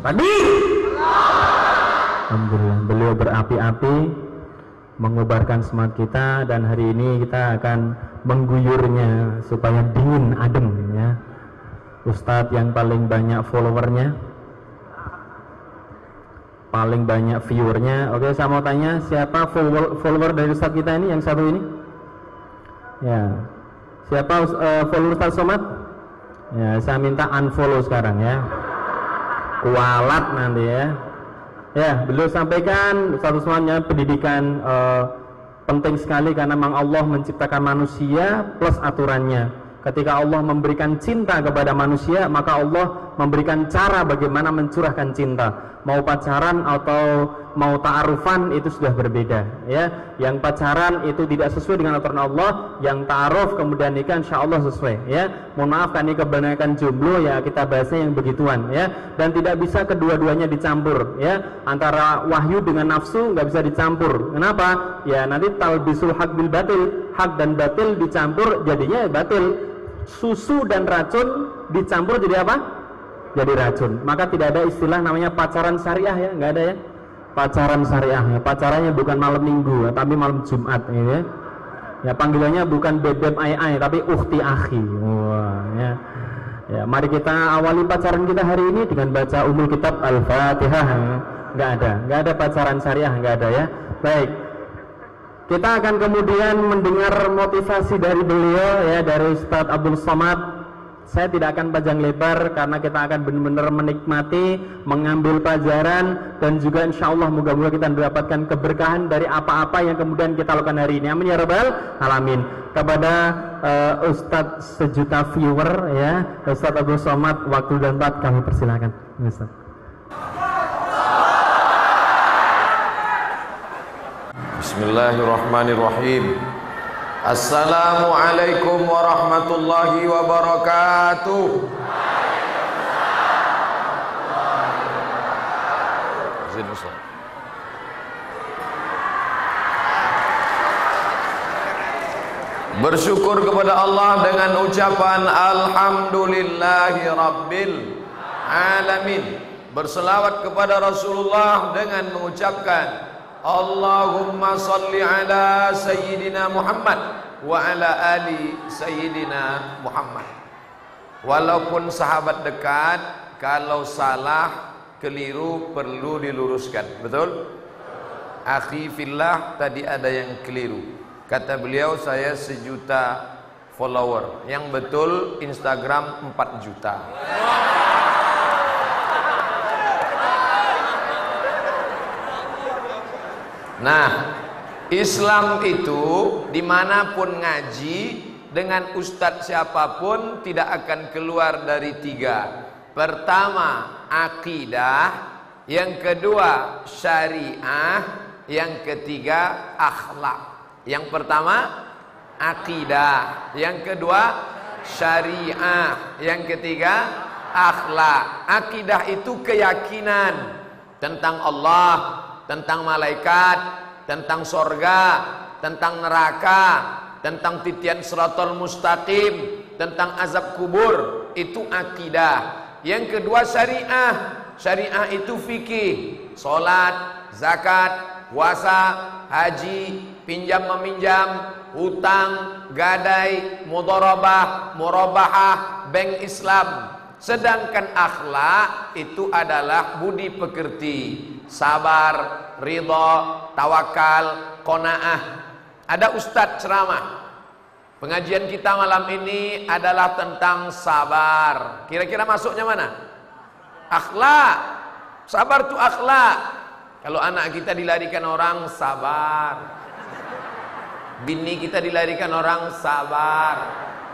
Takbir. Alhamdulillah beliau berapi-api mengobarkan semangat kita dan hari ini kita akan mengguyurnya supaya dingin adem ya. Ustadz yang paling banyak followernya paling banyak viewernya. Oke saya mau tanya siapa follower, follower dari Ustadz kita ini yang satu ini? Ya. Siapa uh, follower Ustadz Somad? Ya saya minta unfollow sekarang ya kualat nanti ya Ya, beliau sampaikan satu semuanya pendidikan uh, penting sekali karena memang Allah menciptakan manusia plus aturannya. Ketika Allah memberikan cinta kepada manusia, maka Allah memberikan cara bagaimana mencurahkan cinta. Mau pacaran atau mau ta'arufan itu sudah berbeda ya. Yang pacaran itu tidak sesuai dengan aturan Allah yang ta'aruf kemudian nikah insya Allah sesuai ya. Mohon maaf kan ini kebanyakan jomblo ya kita bahasnya yang begituan ya. Dan tidak bisa kedua-duanya dicampur ya. Antara wahyu dengan nafsu nggak bisa dicampur. Kenapa? Ya nanti talbisul hak bil batil hak dan batil dicampur jadinya batil. Susu dan racun dicampur jadi apa jadi racun. Maka tidak ada istilah namanya pacaran syariah ya, nggak ada ya. Pacaran syariah ya. Pacarannya bukan malam minggu, ya, tapi malam Jumat gitu ya. Ya panggilannya bukan bebek ai ai, tapi ukti akhi. Wah, ya. Ya, mari kita awali pacaran kita hari ini dengan baca umul kitab Al-Fatihah. Nggak ada, nggak ada pacaran syariah, nggak ada ya. Baik. Kita akan kemudian mendengar motivasi dari beliau ya dari Ustadz Abdul Somad saya tidak akan panjang lebar karena kita akan benar-benar menikmati, mengambil pelajaran dan juga insya Allah moga-moga kita mendapatkan keberkahan dari apa-apa yang kemudian kita lakukan hari ini. Amin ya rabbal alamin. Kepada uh, Ustadz sejuta viewer ya, Ustadz Abu Somad, waktu dan tempat kami persilakan. Ustadz. Bismillahirrahmanirrahim. Assalamualaikum warahmatullahi wabarakatuh. Bersyukur kepada Allah dengan ucapan Alhamdulillahi Rabbil Alamin Berselawat kepada Rasulullah dengan mengucapkan Allahumma salli ala Sayyidina Muhammad wa ala ali Sayyidina Muhammad. Walaupun sahabat dekat Kalau salah Keliru perlu diluruskan. Betul? Akhi fillah tadi ada yang keliru. Kata beliau saya sejuta follower. Yang betul Instagram 4 juta Nah, Islam itu di mana pun ngaji dengan ustadz siapa pun tidak akan keluar dari tiga. Pertama, akidah. Yang kedua, syariah. Yang ketiga, akhlak. Yang pertama, akidah. Yang kedua, syariah. Yang ketiga, akhlak. Akidah itu keyakinan tentang Allah, tentang malaikat, tentang sorga, tentang neraka, tentang titian seratul mustaqim, tentang azab kubur, itu akidah. Yang kedua syariah, syariah itu fikih, solat, zakat, puasa, haji, pinjam meminjam, hutang, gadai, mudharabah, murabahah, bank Islam. Sedangkan akhlak itu adalah budi pekerti sabar, ridho, tawakal, kona'ah. Ada ustadz ceramah. Pengajian kita malam ini adalah tentang sabar. Kira-kira masuknya mana? Akhlak. Sabar itu akhlak. Kalau anak kita dilarikan orang sabar. Bini kita dilarikan orang sabar.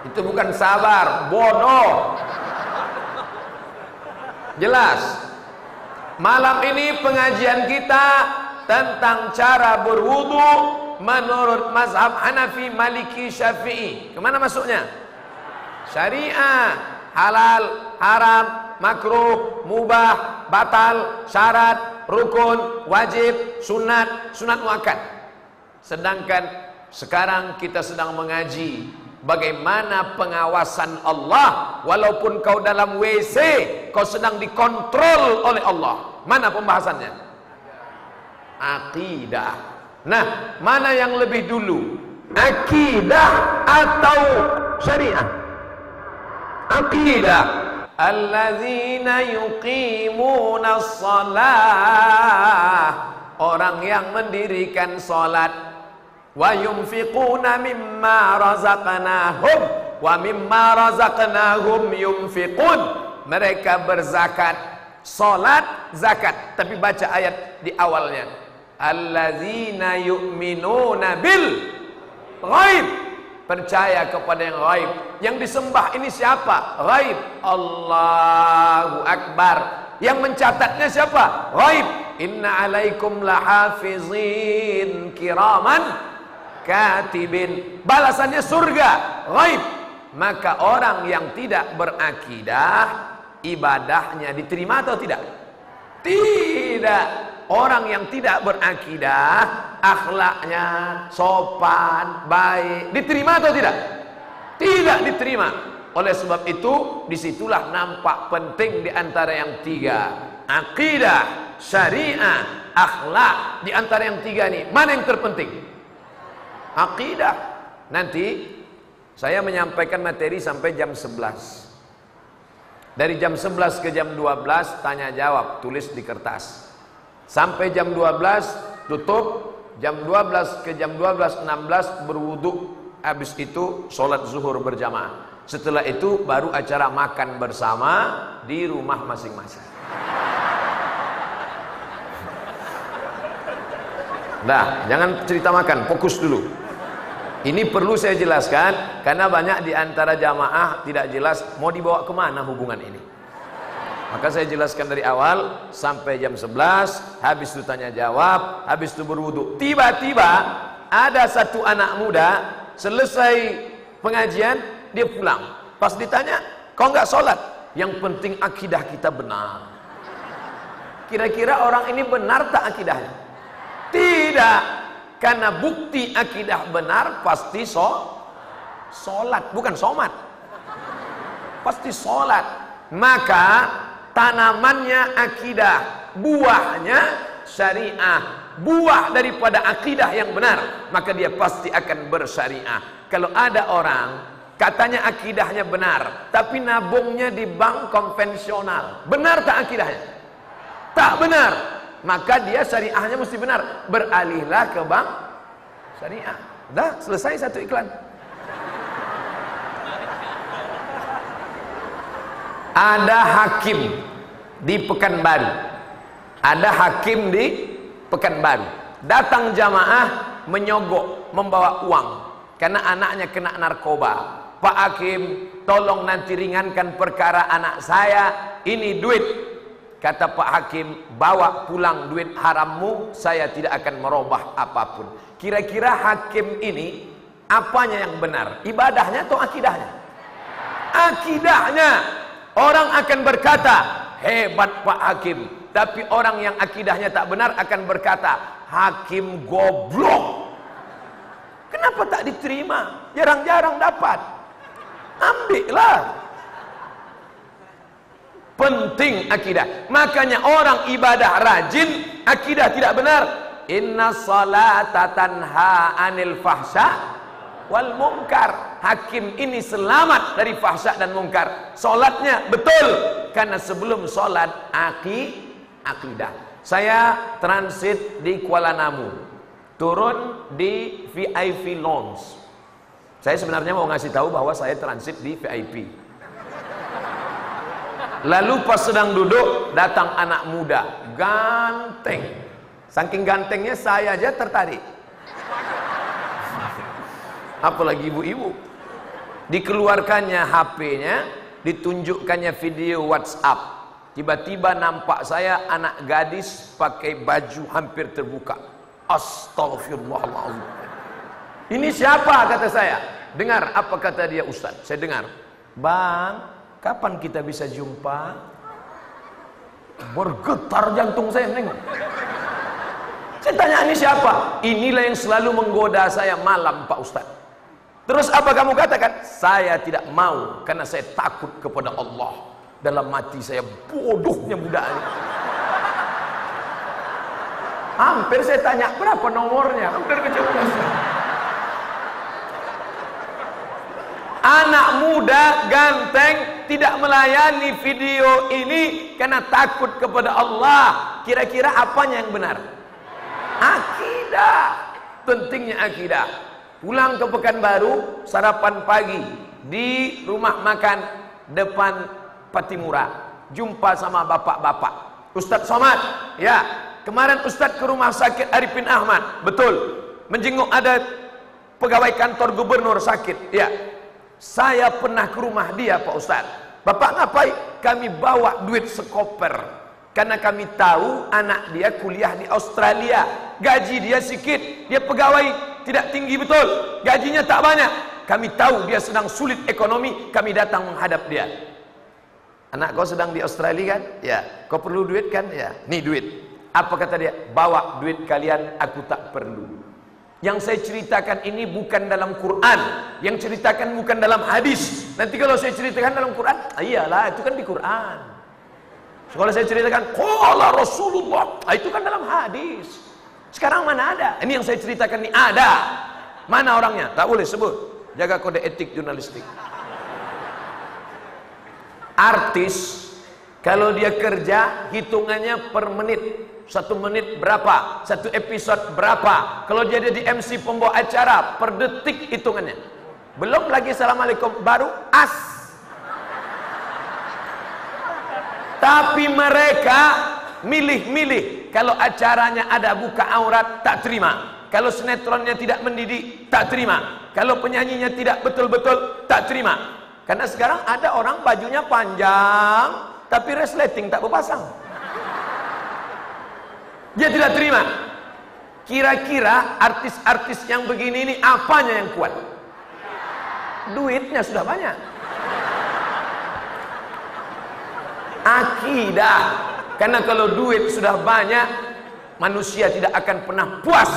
Itu bukan sabar, bodoh. Jelas. Malam ini pengajian kita tentang cara berwudu menurut mazhab Hanafi, Maliki, Syafi'i. Kemana masuknya? Syariah, halal, haram, makruh, mubah, batal, syarat, rukun, wajib, sunat, sunat muakkad. Sedangkan sekarang kita sedang mengaji Bagaimana pengawasan Allah Walaupun kau dalam WC Kau sedang dikontrol oleh Allah Mana pembahasannya? Akidah Nah, mana yang lebih dulu? Akidah atau syariah? Akidah Alladzina yuqimuna salah Orang yang mendirikan salat wa yunfiquna mimma razaqnahum wa mimma razaqnahum yunfiqun. Mereka berzakat salat zakat. Tapi baca ayat di awalnya. Allazina yu'minuna bil ghaib. Percaya kepada yang ghaib. Yang disembah ini siapa? Ghaib. Allahu akbar. Yang mencatatnya siapa? Ghaib. Inna alaikum lahafizin kiraman katibin. Balasannya surga ghaib. Maka orang yang tidak berakidah ibadahnya diterima atau tidak? Tidak. Orang yang tidak berakidah akhlaknya sopan baik diterima atau tidak? Tidak diterima. Oleh sebab itu di situlah nampak penting di antara yang tiga. Akidah syariah akhlak di antara yang tiga ini. Mana yang terpenting akidah. Nanti saya menyampaikan materi sampai jam 11. Dari jam 11 ke jam 12 tanya jawab, tulis di kertas. Sampai jam 12 tutup, jam 12 ke jam 12.16 berwudu, habis itu sholat zuhur berjamaah. Setelah itu baru acara makan bersama di rumah masing-masing. Nah, jangan cerita makan, fokus dulu. Ini perlu saya jelaskan karena banyak di antara jamaah tidak jelas mau dibawa ke mana hubungan ini. Maka saya jelaskan dari awal sampai jam 11, habis itu tanya jawab, habis itu berwudu. Tiba-tiba ada satu anak muda selesai pengajian dia pulang. Pas ditanya, kau nggak sholat? Yang penting akidah kita benar. Kira-kira orang ini benar tak akidahnya? Tidak. Karena bukti akidah benar pasti so solat, bukan somat. Pasti solat. Maka tanamannya akidah, buahnya syariah. Buah daripada akidah yang benar, maka dia pasti akan bersyariah. Kalau ada orang katanya akidahnya benar, tapi nabungnya di bank konvensional, benar tak akidahnya? Tak benar maka dia syariahnya mesti benar. Beralihlah ke bank syariah. Dah selesai satu iklan. Ada hakim di Pekanbaru. Ada hakim di Pekanbaru. Datang jamaah menyogok membawa uang. Karena anaknya kena narkoba. Pak Hakim tolong nanti ringankan perkara anak saya. Ini duit Kata Pak Hakim, bawa pulang duit harammu, saya tidak akan merubah apa pun. Kira-kira hakim ini apanya yang benar? Ibadahnya atau akidahnya? Akidahnya. Orang akan berkata, hebat Pak Hakim. Tapi orang yang akidahnya tak benar akan berkata, hakim goblok. Kenapa tak diterima? Jarang-jarang dapat. Ambillah. Penting akidah. Makanya orang ibadah rajin, akidah tidak benar. Inna salata tanha anil fahsya wal munkar. Hakim ini selamat dari fahsya dan munkar. Solatnya betul. Karena sebelum solat aki, akidah. Saya transit di Kuala Namu. Turun di VIP Lounge. Saya sebenarnya mau ngasih tahu bahwa saya transit di VIP. Lalu pas sedang duduk datang anak muda ganteng. Saking gantengnya saya aja tertarik. Apalagi ibu-ibu. Dikeluarkannya HP-nya, ditunjukkannya video WhatsApp. Tiba-tiba nampak saya anak gadis pakai baju hampir terbuka. Astagfirullahaladzim. Ini siapa kata saya? Dengar apa kata dia Ustaz? Saya dengar. Bang, Kapan kita bisa jumpa? Bergetar jantung saya menengok. Saya tanya ini siapa? Inilah yang selalu menggoda saya malam Pak Ustaz. Terus apa kamu katakan? Saya tidak mau karena saya takut kepada Allah. Dalam mati saya bodohnya budak ini. Hampir saya tanya berapa nomornya? Hampir keceplosan. Anak muda ganteng tidak melayani video ini karena takut kepada Allah. Kira-kira apanya yang benar? Akidah. Pentingnya akidah. Pulang ke Pekanbaru, sarapan pagi di rumah makan depan Patimura. Jumpa sama bapak-bapak. Ustadz Somad, ya Kemarin Ustadz ke rumah sakit Arifin Ahmad, betul. Menjenguk ada pegawai kantor gubernur sakit, ya. Saya pernah ke rumah dia Pak Ustadz. Bapak ngapain? Kami bawa duit sekoper. Karena kami tahu anak dia kuliah di Australia. Gaji dia sedikit. Dia pegawai tidak tinggi betul. Gajinya tak banyak. Kami tahu dia sedang sulit ekonomi. Kami datang menghadap dia. Anak kau sedang di Australia kan? Ya. Kau perlu duit kan? Ya. Nih duit. Apa kata dia? Bawa duit kalian, aku tak perlu. Yang saya ceritakan ini bukan dalam Quran. Yang ceritakan bukan dalam hadis. Nanti kalau saya ceritakan dalam Quran, ah, iyalah itu kan di Quran. Kalau saya ceritakan, Qala Rasulullah, ah, itu kan dalam hadis. Sekarang mana ada? Ini yang saya ceritakan ini ada. Mana orangnya? Tak boleh sebut. Jaga kode etik jurnalistik. Artis, kalau dia kerja, hitungannya per menit. Satu menit berapa? Satu episode berapa? Kalau dia ada di MC pembawa acara, per detik hitungannya. Belum lagi Assalamualaikum, baru as. Tapi mereka milih-milih. Kalau acaranya ada buka aurat, tak terima. Kalau sinetronnya tidak mendidik, tak terima. Kalau penyanyinya tidak betul-betul, tak terima. Karena sekarang ada orang bajunya panjang, tapi resleting tak berpasang. Dia tidak terima. Kira-kira artis-artis yang begini ini apanya yang kuat? Duitnya sudah banyak. Akidah. Karena kalau duit sudah banyak, manusia tidak akan pernah puas.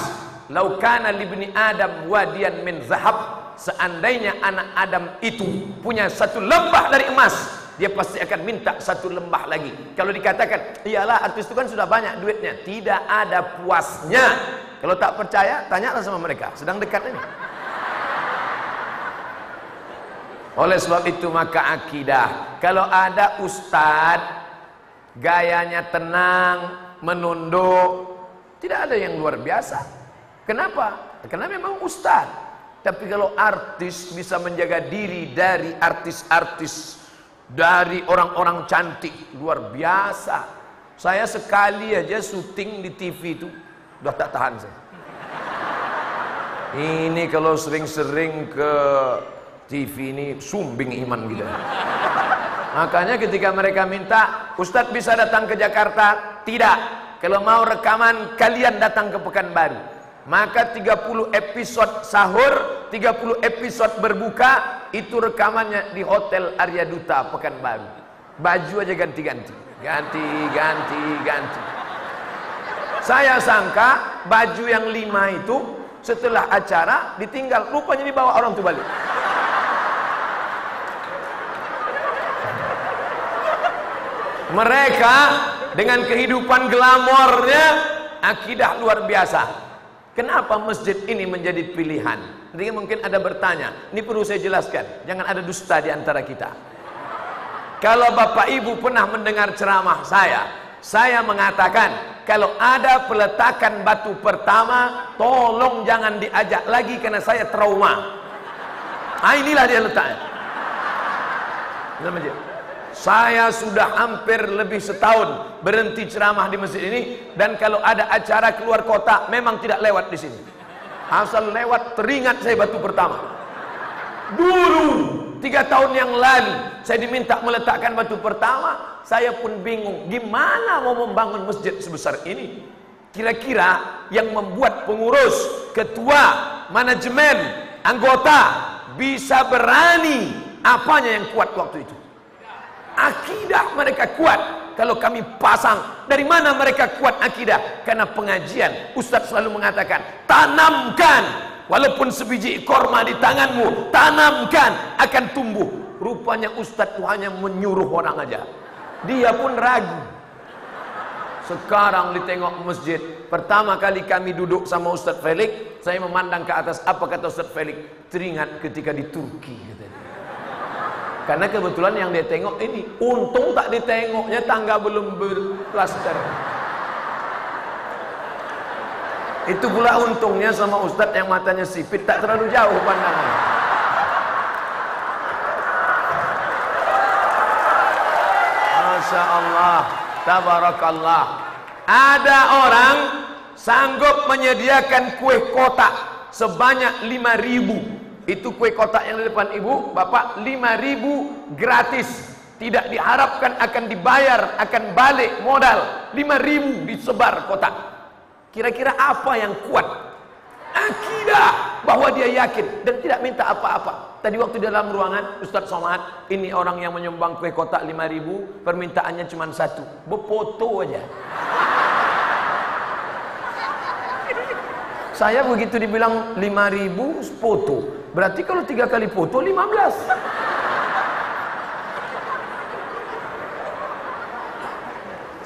Laukana libni Adam wadian min zahab. Seandainya anak Adam itu punya satu lembah dari emas, dia pasti akan minta satu lembah lagi. Kalau dikatakan, iyalah artis itu kan sudah banyak duitnya. Tidak ada puasnya. Kalau tak percaya, tanyalah sama mereka. Sedang dekat ini. Oleh sebab itu maka akidah. Kalau ada ustad, gayanya tenang, menunduk, tidak ada yang luar biasa. Kenapa? Karena memang ustad. Tapi kalau artis bisa menjaga diri dari artis-artis dari orang-orang cantik luar biasa. Saya sekali aja syuting di TV itu udah tak tahan saya. Ini kalau sering-sering ke TV ini sumbing iman gitu. Makanya ketika mereka minta, Ustadz bisa datang ke Jakarta? Tidak. Kalau mau rekaman, kalian datang ke Pekanbaru. Maka 30 episode sahur, 30 episode berbuka, itu rekamannya di Hotel Arya Duta Pekanbaru. Baju aja ganti-ganti. Ganti, ganti, ganti. Saya sangka baju yang lima itu setelah acara ditinggal. Rupanya dibawa orang itu balik. Mereka dengan kehidupan glamornya akidah luar biasa. Kenapa masjid ini menjadi pilihan? Nanti mungkin ada bertanya, ini perlu saya jelaskan, jangan ada dusta di antara kita. Kalau Bapak Ibu pernah mendengar ceramah saya, saya mengatakan, kalau ada peletakan batu pertama, tolong jangan diajak lagi karena saya trauma. Nah inilah dia letaknya. Saya sudah hampir lebih setahun berhenti ceramah di masjid ini dan kalau ada acara keluar kota memang tidak lewat di sini. Asal lewat teringat saya batu pertama. Dulu tiga tahun yang lalu saya diminta meletakkan batu pertama, saya pun bingung gimana mau membangun masjid sebesar ini. Kira-kira yang membuat pengurus, ketua, manajemen, anggota bisa berani apanya yang kuat waktu itu akidah mereka kuat kalau kami pasang dari mana mereka kuat akidah karena pengajian Ustaz selalu mengatakan tanamkan Walaupun sebiji korma di tanganmu, tanamkan akan tumbuh. Rupanya Ustadz itu hanya menyuruh orang aja. Dia pun ragu. Sekarang ditengok masjid. Pertama kali kami duduk sama Ustadz Felix, saya memandang ke atas. Apa kata Ustadz Felix? Teringat ketika di Turki. Karena kebetulan yang dia tengok ini, untung tak ditengoknya tangga belum berplaster. Itu pula untungnya sama ustadz yang matanya sipit tak terlalu jauh pandangan. Masya Allah, tabarakallah. Ada orang sanggup menyediakan kue kotak sebanyak 5000 itu kue kotak yang di depan ibu bapak 5000 gratis tidak diharapkan akan dibayar akan balik modal 5000 disebar kotak Kira-kira apa yang kuat? Akidah bahwa dia yakin dan tidak minta apa-apa. Tadi waktu dalam ruangan Ustaz Somad, ini orang yang menyumbang kue kotak 5000, permintaannya cuma satu, berfoto aja. Saya begitu dibilang 5000 foto. Berarti kalau tiga kali foto 15.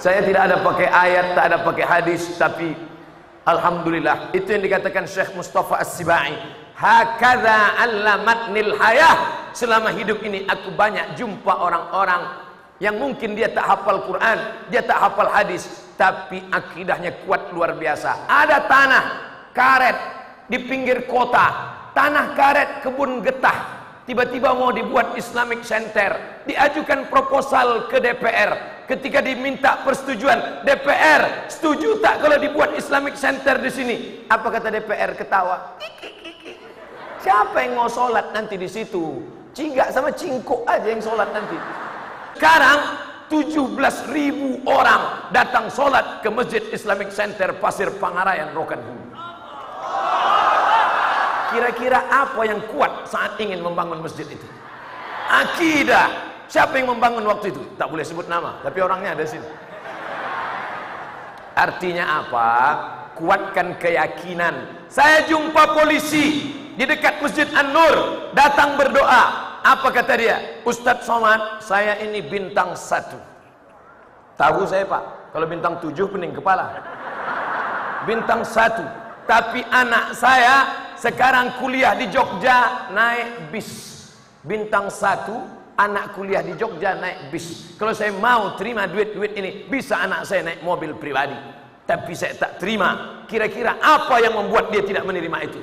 Saya tidak ada pakai ayat, tak ada pakai hadis, tapi Alhamdulillah itu yang dikatakan Syekh Mustafa As-Sibai. Hakadha allamatnil hayah. Selama hidup ini aku banyak jumpa orang-orang yang mungkin dia tak hafal Quran dia tak hafal hadis tapi akidahnya kuat luar biasa. Ada tanah karet di pinggir kota tanah karet kebun getah. Tiba-tiba mau dibuat Islamic Center. Diajukan proposal ke DPR ketika diminta persetujuan DPR setuju tak kalau dibuat Islamic Center di sini? Apa kata DPR ketawa. Siapa yang mau sholat nanti di situ? Cingak sama cingkuk aja yang sholat nanti. Sekarang 17 ribu orang datang sholat ke Masjid Islamic Center Pasir Pangarayan Rokan Hulu Kira-kira apa yang kuat saat ingin membangun masjid itu? Akidah. Siapa yang membangun waktu itu? Tak boleh sebut nama, tapi orangnya ada sini. Artinya apa? Kuatkan keyakinan. Saya jumpa polisi di dekat Masjid An-Nur, datang berdoa. Apa kata dia? Ustadz Somad, saya ini bintang satu. Tahu saya pak, kalau bintang tujuh pening kepala. Bintang satu. Tapi anak saya sekarang kuliah di Jogja naik bis. Bintang satu anak kuliah di Jogja naik bis. Kalau saya mau terima duit-duit ini bisa anak saya naik mobil pribadi. Tapi saya tak terima. Kira-kira apa yang membuat dia tidak menerima itu?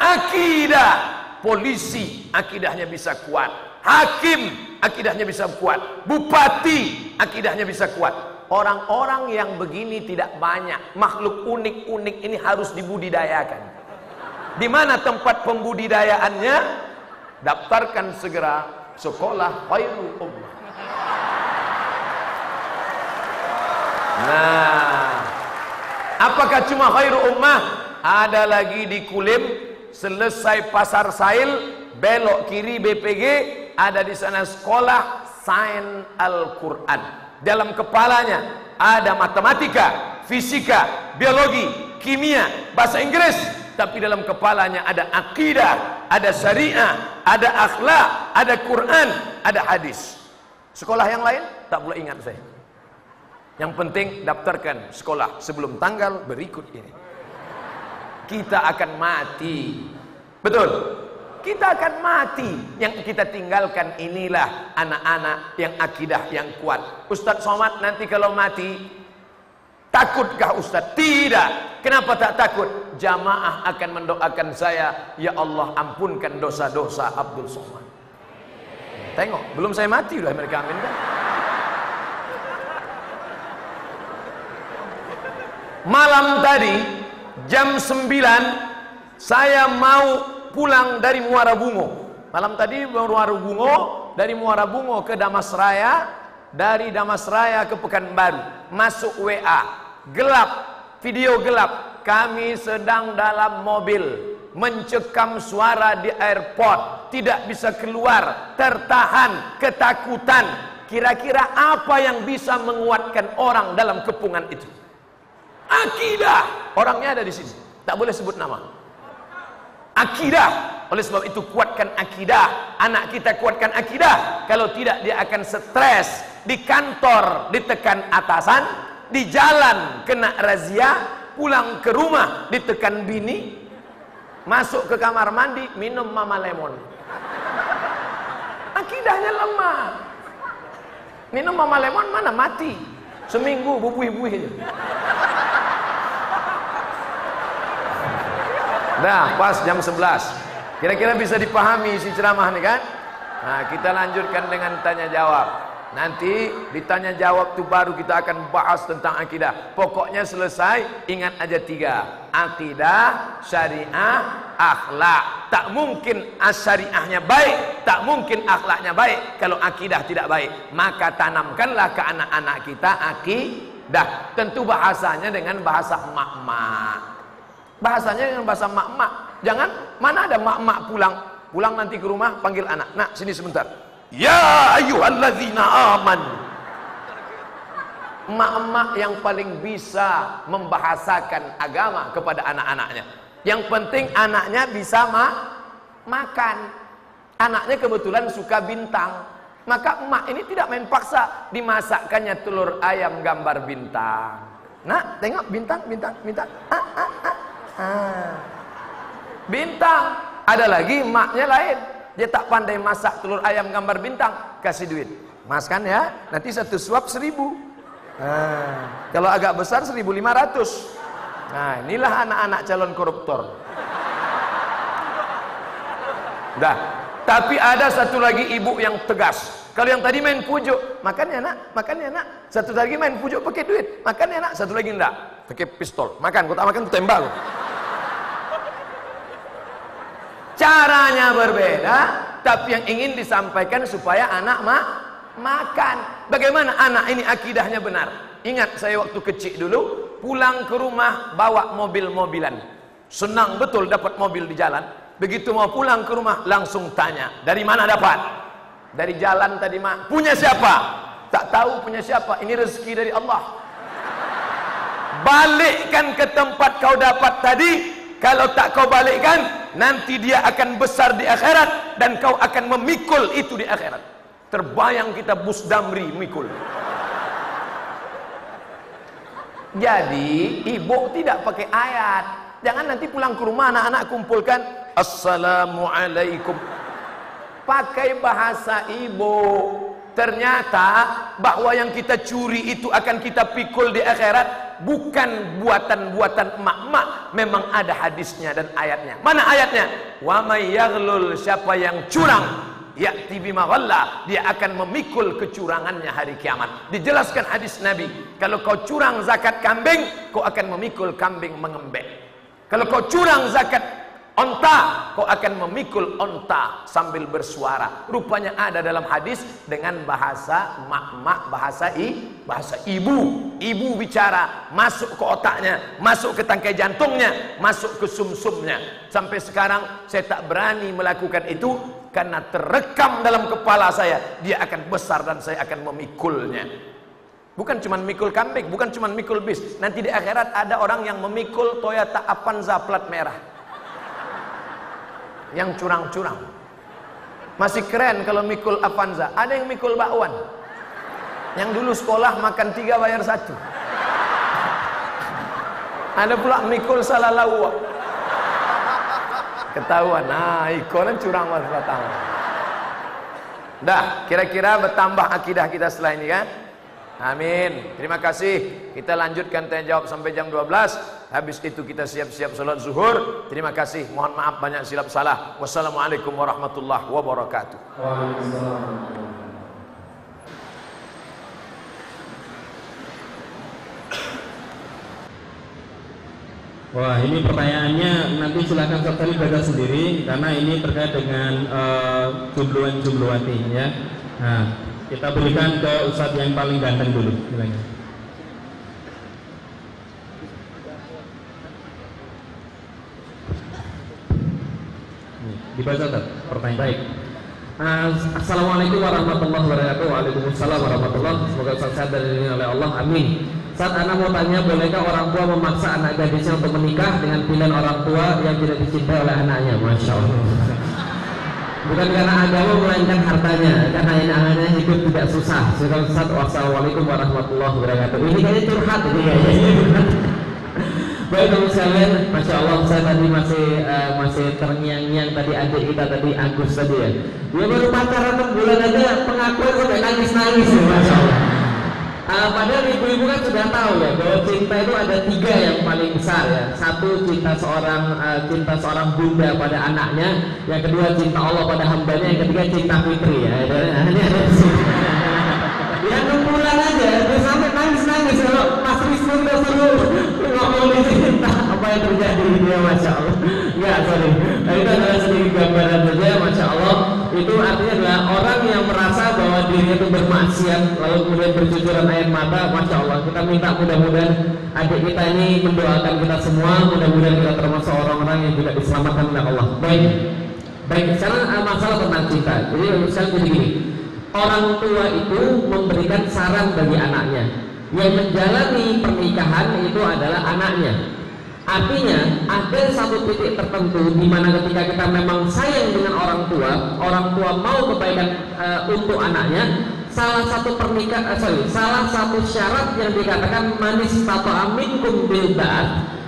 Akidah. Polisi akidahnya bisa kuat. Hakim akidahnya bisa kuat. Bupati akidahnya bisa kuat. Orang-orang yang begini tidak banyak. Makhluk unik-unik ini harus dibudidayakan di mana tempat pembudidayaannya? Daftarkan segera sekolah khairul ummah. Nah, apakah cuma khairul ummah? Ada lagi di Kulim, selesai pasar Sail, belok kiri BPG, ada di sana sekolah Sains Al-Quran. Dalam kepalanya ada matematika, fisika, biologi, kimia, bahasa Inggris, tapi dalam kepalanya ada akidah, ada syariah, ada akhlak, ada Quran, ada hadis. Sekolah yang lain tak boleh ingat saya. Yang penting daftarkan sekolah sebelum tanggal berikut ini. Kita akan mati. Betul? Kita akan mati. Yang kita tinggalkan inilah anak-anak yang akidah yang kuat. Ustadz Somad nanti kalau mati Takutkah Ustaz? Tidak. Kenapa tak takut? Jamaah akan mendoakan saya, ya Allah ampunkan dosa-dosa Abdul Somad. Tengok, belum saya mati udah mereka aminkan. Malam tadi jam 9 saya mau pulang dari Muara Bungo. Malam tadi Muara Bungo, dari Muara Bungo ke Damas Raya, dari Damas Raya ke Pekanbaru, masuk WA gelap, video gelap. Kami sedang dalam mobil, mencekam suara di airport, tidak bisa keluar, tertahan, ketakutan. Kira-kira apa yang bisa menguatkan orang dalam kepungan itu? Akidah. Orangnya ada di sini. Tak boleh sebut nama. akidah. Oleh sebab itu kuatkan akidah. Anak kita kuatkan akidah. Kalau tidak dia akan stres di kantor ditekan atasan, di jalan kena razia, pulang ke rumah ditekan bini, masuk ke kamar mandi minum mama lemon. Akidahnya lemah. Minum mama lemon mana mati. Seminggu bubuih-buih. Dah, pas jam 11. Kira-kira bisa dipahami si ceramah nih kan? Nah, kita lanjutkan dengan tanya jawab. Nanti ditanya jawab tu baru kita akan bahas tentang akidah. Pokoknya selesai, ingat aja tiga. Akidah, syariah, akhlak. Tak mungkin syariahnya baik, tak mungkin akhlaknya baik kalau akidah tidak baik. Maka tanamkanlah ke anak-anak kita akidah. Tentu bahasanya dengan bahasa mak-mak. Bahasanya dengan bahasa mak-mak. Jangan mana ada mak-mak pulang. Pulang nanti ke rumah panggil anak. Nak, sini sebentar. Ya ayyuhalladzina aman. Mak-mak yang paling bisa membahasakan agama kepada anak-anaknya. Yang penting anaknya bisa ma makan. Anaknya kebetulan suka bintang. Maka emak ini tidak main paksa dimasakkannya telur ayam gambar bintang. Nah, tengok bintang, bintang, bintang. Ah, ah, ah. Ah. Bintang. Ada lagi maknya lain. Dia tak pandai masak telur ayam gambar bintang. Kasih duit. Mas kan ya. Nanti satu suap seribu. Ah. Kalau agak besar seribu lima ratus. Nah inilah anak-anak calon koruptor. Dah. Tapi ada satu lagi ibu yang tegas. Kalau yang tadi main pujuk, makan ya nak, makan ya nak. Satu lagi main pujuk pakai duit, makan ya nak. Satu lagi enggak, pakai pistol. Makan, kau tak makan, kau tembak. Caranya berbeda, tapi yang ingin disampaikan supaya anak ma makan. Bagaimana anak ini akidahnya benar? Ingat saya waktu kecil dulu, pulang ke rumah bawa mobil-mobilan. Senang betul dapat mobil di jalan. Begitu mau pulang ke rumah langsung tanya, dari mana dapat? Dari jalan tadi mak. Punya siapa? Tak tahu punya siapa. Ini rezeki dari Allah. Balikkan ke tempat kau dapat tadi. Kalau tak kau balikkan, nanti dia akan besar di akhirat dan kau akan memikul itu di akhirat. Terbayang kita busdamri mikul. Jadi ibu tidak pakai ayat. Jangan nanti pulang ke rumah anak-anak kumpulkan assalamualaikum pakai bahasa ibu. Ternyata bahwa yang kita curi itu akan kita pikul di akhirat bukan buatan-buatan emak-emak. Memang ada hadisnya dan ayatnya. Mana ayatnya? Wa may yaghlul siapa yang curang ya'ti bima dia akan memikul kecurangannya hari kiamat. Dijelaskan hadis nabi kalau kau curang zakat kambing kau akan memikul kambing mengembek. Kalau kau curang zakat Onta, kau akan memikul onta sambil bersuara. Rupanya ada dalam hadis dengan bahasa mak-mak, bahasa i, bahasa ibu. Ibu bicara, masuk ke otaknya, masuk ke tangkai jantungnya, masuk ke sumsumnya. Sampai sekarang saya tak berani melakukan itu karena terekam dalam kepala saya. Dia akan besar dan saya akan memikulnya. Bukan cuma mikul kambing, bukan cuma mikul bis. Nanti di akhirat ada orang yang memikul Toyota Avanza plat merah yang curang-curang. Masih keren kalau mikul Avanza. Ada yang mikul bakwan. Yang dulu sekolah makan tiga bayar satu. Ada pula mikul salah lawa. Ketahuan. Nah, ikonan curang mas. Dah, kira-kira bertambah akidah kita setelah ini kan? Amin. Terima kasih. Kita lanjutkan tanya jawab sampai jam 12. Habis itu kita siap-siap salat zuhur. Terima kasih. Mohon maaf banyak silap salah. Wassalamualaikum warahmatullahi wabarakatuh. Wah ini pertanyaannya nanti silakan Sabtari baca sendiri karena ini terkait dengan uh, jumluan-jumluwati ya. Nah, kita berikan ke Ustadz yang paling ganteng dulu. Silakan. Dibaca tak? Pertanyaan baik. Assalamualaikum warahmatullahi wabarakatuh. Waalaikumsalam warahmatullahi wabarakatuh. Semoga sehat dan oleh Allah. Amin. saat anak mau tanya, bolehkah orang tua memaksa anak gadisnya untuk menikah dengan pilihan orang tua yang tidak dicintai oleh anaknya? Masya Allah. Bukan karena agama melainkan hartanya, karena ini anaknya hidup tidak susah. Surah Wassalamualaikum warahmatullahi wabarakatuh. Ini kayaknya curhat ini kayaknya. Baik teman sekalian, masya Allah saya tadi masih uh, masih terngiang-ngiang tadi adik kita tadi Agus tadi ya. Dia baru pacaran enam bulan aja pengakuan sampai nangis-nangis ya, masya Allah. Uh, padahal ibu-ibu kan sudah tahu ya bahwa cinta itu ada tiga yang paling besar ya. Satu cinta seorang uh, cinta seorang bunda pada anaknya, yang kedua cinta Allah pada hambanya, yang ketiga cinta fitri ya. Ada Ya enam bulan aja, dia sampai nangis-nangis kalau Udah suruh ngomong cinta apa yang terjadi dia Masya Allah. Enggak, sorry. Nah, itu adalah sedikit gambaran saja, Masya Allah. Itu artinya adalah orang yang merasa bahwa dirinya itu bermaksiat lalu kemudian bercucuran air mata Masya Allah. Kita minta mudah-mudahan adik kita ini mendoakan kita semua. Mudah-mudahan kita termasuk orang-orang yang juga diselamatkan oleh Allah. Baik. Baik sekarang masalah tentang cinta. Jadi misalnya jadi gini orang tua itu memberikan saran bagi anaknya yang menjalani pernikahan itu adalah anaknya Artinya ada satu titik tertentu di mana ketika kita memang sayang dengan orang tua, orang tua mau kebaikan uh, untuk anaknya, salah satu pernikahan, uh, sorry, salah satu syarat yang dikatakan manis atau aminkum bil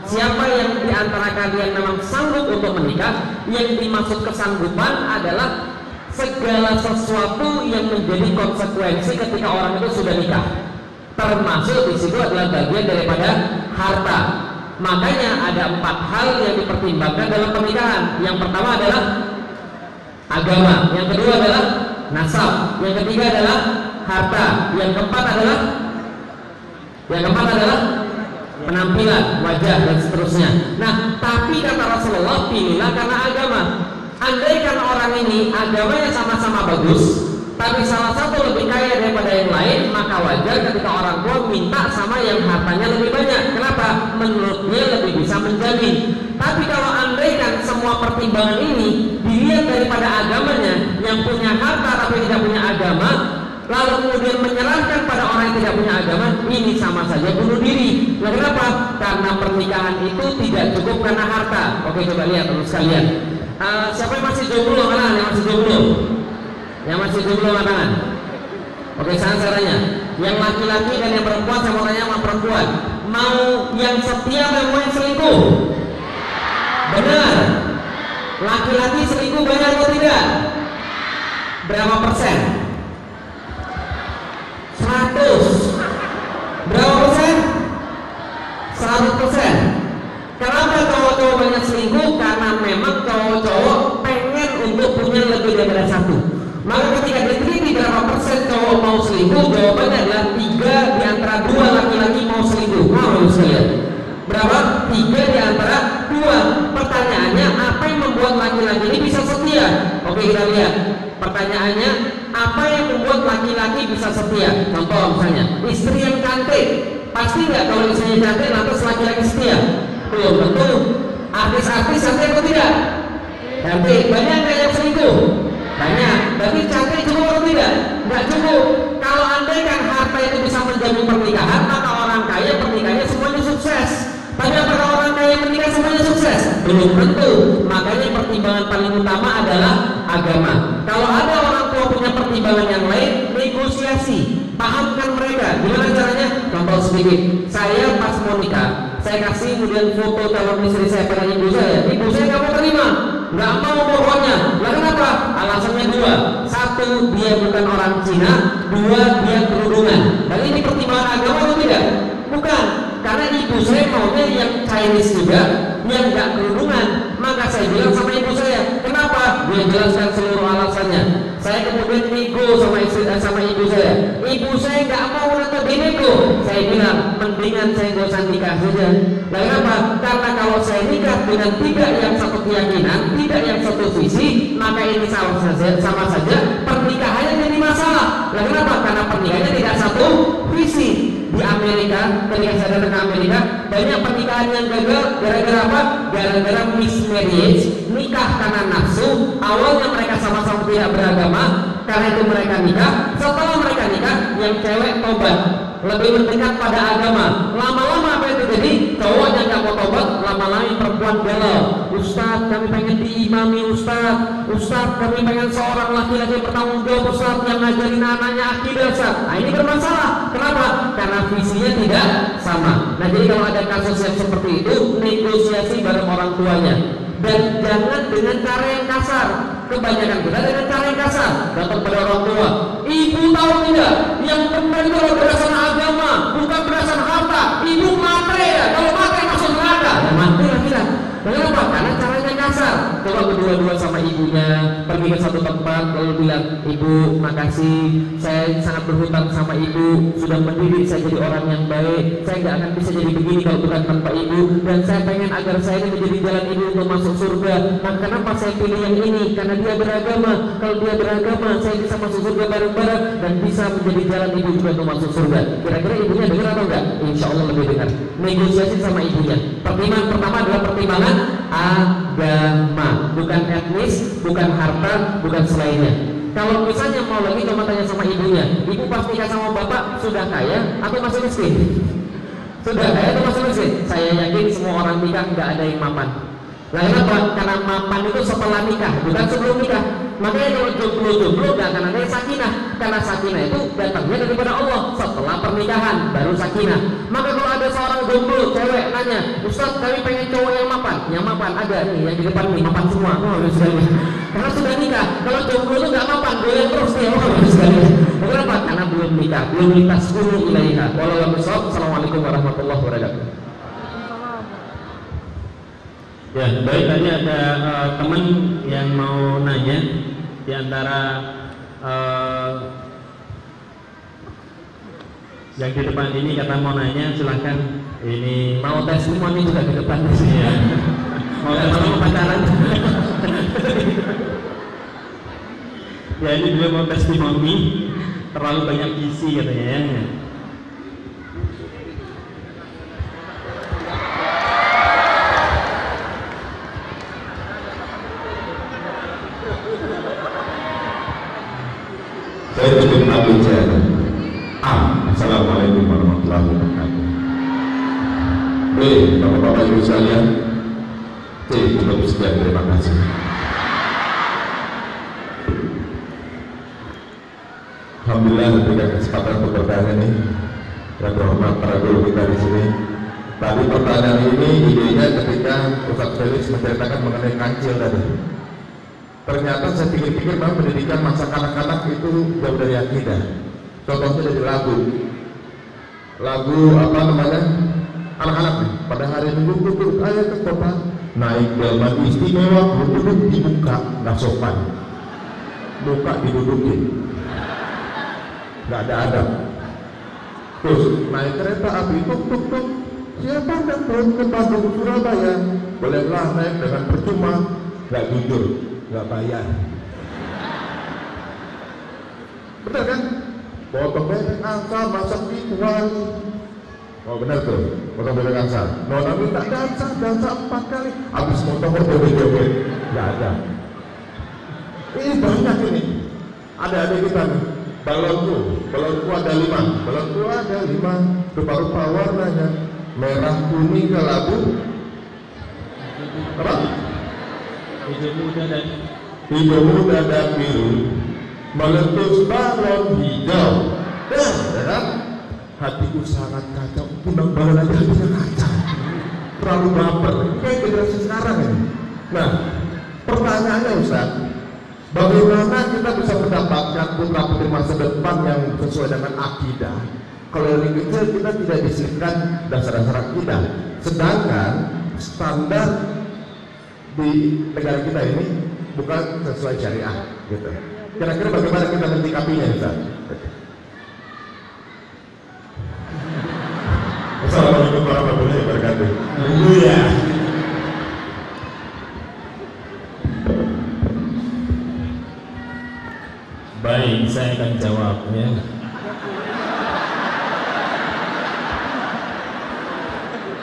Siapa yang di antara kalian memang sanggup untuk menikah, yang dimaksud kesanggupan adalah segala sesuatu yang menjadi konsekuensi ketika orang itu sudah nikah. Termasuk di situ adalah bagian daripada harta Makanya ada empat hal yang dipertimbangkan dalam pernikahan. Yang pertama adalah agama, yang kedua adalah nasab, yang ketiga adalah harta, yang keempat adalah yang keempat adalah penampilan, wajah dan seterusnya. Nah, tapi kata Rasulullah pilihlah karena agama. Andaikan orang ini agamanya sama-sama bagus, tapi salah satu lebih kaya daripada yang lain maka wajar ketika orang tua minta sama yang hartanya lebih banyak kenapa? menurutnya lebih bisa menjamin tapi kalau andaikan semua pertimbangan ini dilihat daripada agamanya yang punya harta tapi tidak punya agama lalu kemudian menyerahkan pada orang yang tidak punya agama ini sama saja bunuh diri nah, kenapa? karena pernikahan itu tidak cukup karena harta oke coba lihat terus sekalian uh, siapa yang masih jomblo? mana yang masih jomblo? Yang masih jomblo tangan. Oke, sekarang saya tanya. Yang laki-laki dan yang perempuan saya mau tanya sama perempuan. Mau yang setia atau mau yang selingkuh? Benar. Laki-laki selingkuh banyak atau tidak? Berapa persen? 100 Berapa persen? 100 persen Kenapa cowok-cowok banyak selingkuh? Karena memang cowok-cowok pengen untuk punya lebih daripada satu maka ketika diteliti berapa persen cowok mau selingkuh, jawabannya adalah tiga di antara dua laki-laki mau selingkuh. Mau sekalian. Berapa? Tiga di antara dua. Pertanyaannya, apa yang membuat laki-laki ini bisa setia? Oke kita lihat. Pertanyaannya, apa yang membuat laki-laki bisa setia? Contoh misalnya, istri yang cantik. Pasti nggak kalau istrinya cantik lantas laki-laki setia? Belum tentu. Artis-artis setia atau tidak? Cantik. Banyak yang selingkuh? Banyak. Berarti cantik cukup atau tidak? Tidak cukup. Kalau andaikan harta itu bisa menjamin pernikahan, maka orang kaya pernikahannya semuanya sukses. Tapi apakah orang kaya menikah semuanya sukses? Belum tentu. Makanya pertimbangan paling utama adalah agama. Kalau ada orang tua punya pertimbangan yang lain, negosiasi. Pahamkan mereka. Gimana caranya? Contoh sedikit. Saya pas mau nikah, saya kasih kemudian foto calon istri saya pada ibu saya. Ibu saya mau terima nggak mau pokoknya lah kenapa? Alasannya dua. Satu dia bukan orang Cina. Dua dia kerudungan dan ini pertimbangan agama atau tidak? Bukan. Karena ibu saya maunya yang Chinese juga yang nggak kerudungan maka saya bilang sama ibu saya kenapa? Dia jelaskan seluruh alasannya saya kemudian nego sama eh, sama ibu saya. Ibu saya nggak mau nanti dinego saya bilang mendingan saya nggak usah nikah saja. Dan kenapa? Karena kalau saya nikah dengan tidak yang satu keyakinan tidak yang satu visi maka ini sama saja sama saja pernikahannya jadi masalah. Dan kenapa? Karena pernikahannya tidak satu visi. Di Amerika ketika saya datang ke Amerika banyak pernikahan yang gagal. Gara-gara apa? Gara-gara mismarriage nikah karena nafsu. Awalnya mereka sama-sama tidak beragama karena itu mereka nikah setelah mereka nikah yang cewek tobat lebih mendekat pada agama. Lama-lama apa yang terjadi? Cowoknya nggak mau tobat, lama-lama perempuan galau. Ustaz, kami pengen diimami Ustaz. Ustaz, kami pengen seorang laki-laki bertanggung jawab Ustaz yang ngajarin anaknya akidah Ustaz. Nah ini bermasalah. Kenapa? Karena visinya tidak sama. Nah jadi kalau ada kasus yang seperti itu, negosiasi bareng orang tuanya dan jangan dengan cara yang kasar. Kebanyakan kita dengan cara yang kasar. Datang pada orang tua. Ibu tahu tidak? Yang benar itu berdasarkan agama bukan berdasarkan harta ibu matre ya kalau matre masuk neraka. Ya mati lah kita kenapa? karena coba berdua-dua sama ibunya pergi ke satu tempat lalu bilang ibu makasih. Saya sangat berhutang sama ibu. Sudah mendidik saya jadi orang yang baik. Saya nggak akan bisa jadi begini kalau bukan tanpa ibu. Dan saya pengen agar saya ini menjadi jalan ibu untuk masuk surga. Nah kenapa saya pilih yang ini? Karena dia beragama. Kalau dia beragama saya bisa masuk surga bareng-bareng dan bisa menjadi jalan ibu juga untuk masuk surga. Kira-kira ibunya dengar atau enggak insya Allah lebih dengar. Negosiasi sama ibunya. Pertimbangan pertama adalah pertimbangan agama bukan etnis bukan bukan selainnya kalau misalnya mau lagi coba tanya sama ibunya ibu pas nikah sama bapak sudah kaya atau masih miskin sudah kaya atau masih miskin saya yakin semua orang nikah nggak ada yang mapan kenapa? Karena mapan itu setelah nikah, bukan sebelum nikah. Makanya kalau jomblo-jomblo gak akan ada sakinah. Karena sakinah itu datangnya daripada Allah setelah pernikahan, baru sakinah. Maka kalau ada seorang jomblo, cewek nanya, Ustaz kami pengen cowok yang mapan. Yang mapan ada nih, yang di depan nih, mapan semua. Oh. Karena sudah nikah. Kalau jomblo itu gak mapan, goyang terus nih. Oh. Kenapa? Karena belum nikah, belum nikah sepuluh ilaiha. Walau Assalamualaikum warahmatullahi wabarakatuh. Ya, baik tadi ada uh, teman yang mau nanya di antara uh, yang di depan ini kata mau nanya silahkan ini mau tes semua nih juga di depan. Ya. mau tes mau pacaran. Ya ini dia mau testimoni terlalu banyak isi katanya ya Alhamdulillah memberikan kesempatan untuk bertanya ini yang terhormat para guru kita di sini. Tadi pertanyaan ini idenya ketika Ustaz Felix menceritakan mengenai kancil tadi. Ternyata saya pikir-pikir bahwa pendidikan masa kanak-kanak itu jauh dari akidah. Contohnya dari lagu. Lagu apa namanya? Anak-anak nih. Pada hari minggu duduk ayah ke kota naik delman istimewa duduk di muka nggak sopan. Muka didudukin. Nggak ada adab. Terus naik kereta api tuk tuk tuk. Siapa yang turun ke Bandung Surabaya? Bolehlah naik dengan percuma. Nggak jujur nggak bayar. Benar kan? Potong bebek angsa masak ritual oh benar tuh. Potong bebek angsa. Mau nabi tak dansa dansa empat kali. Habis potong bebek bebek. Nggak ada. Ini banyak ini. Ada ada kita nih. Balonku. Balonku ada lima. Balonku ada lima. Rupa-rupa warnanya. Merah kuning kelabu. Apa? Hijau muda dan hijau muda dan biru. Meletus balon hijau. Dan ya kan hatiku sangat kacau. Pundak balon aja hatinya kacau. Terlalu baper. Kayak generasi sekarang ini. Nah pertanyaannya Ustaz. Bagaimana kita bisa mendapatkan putra putri masa depan yang sesuai dengan akidah? Kalau dari kecil kita tidak disisihkan dasar-dasar akidah sedangkan standar di negara kita ini bukan sesuai syariah gitu. Kira-kira bagaimana kita menyikapinya Ustaz? Warahmatullahi wabarakatuh. Iya. Baik, saya akan jawab ya.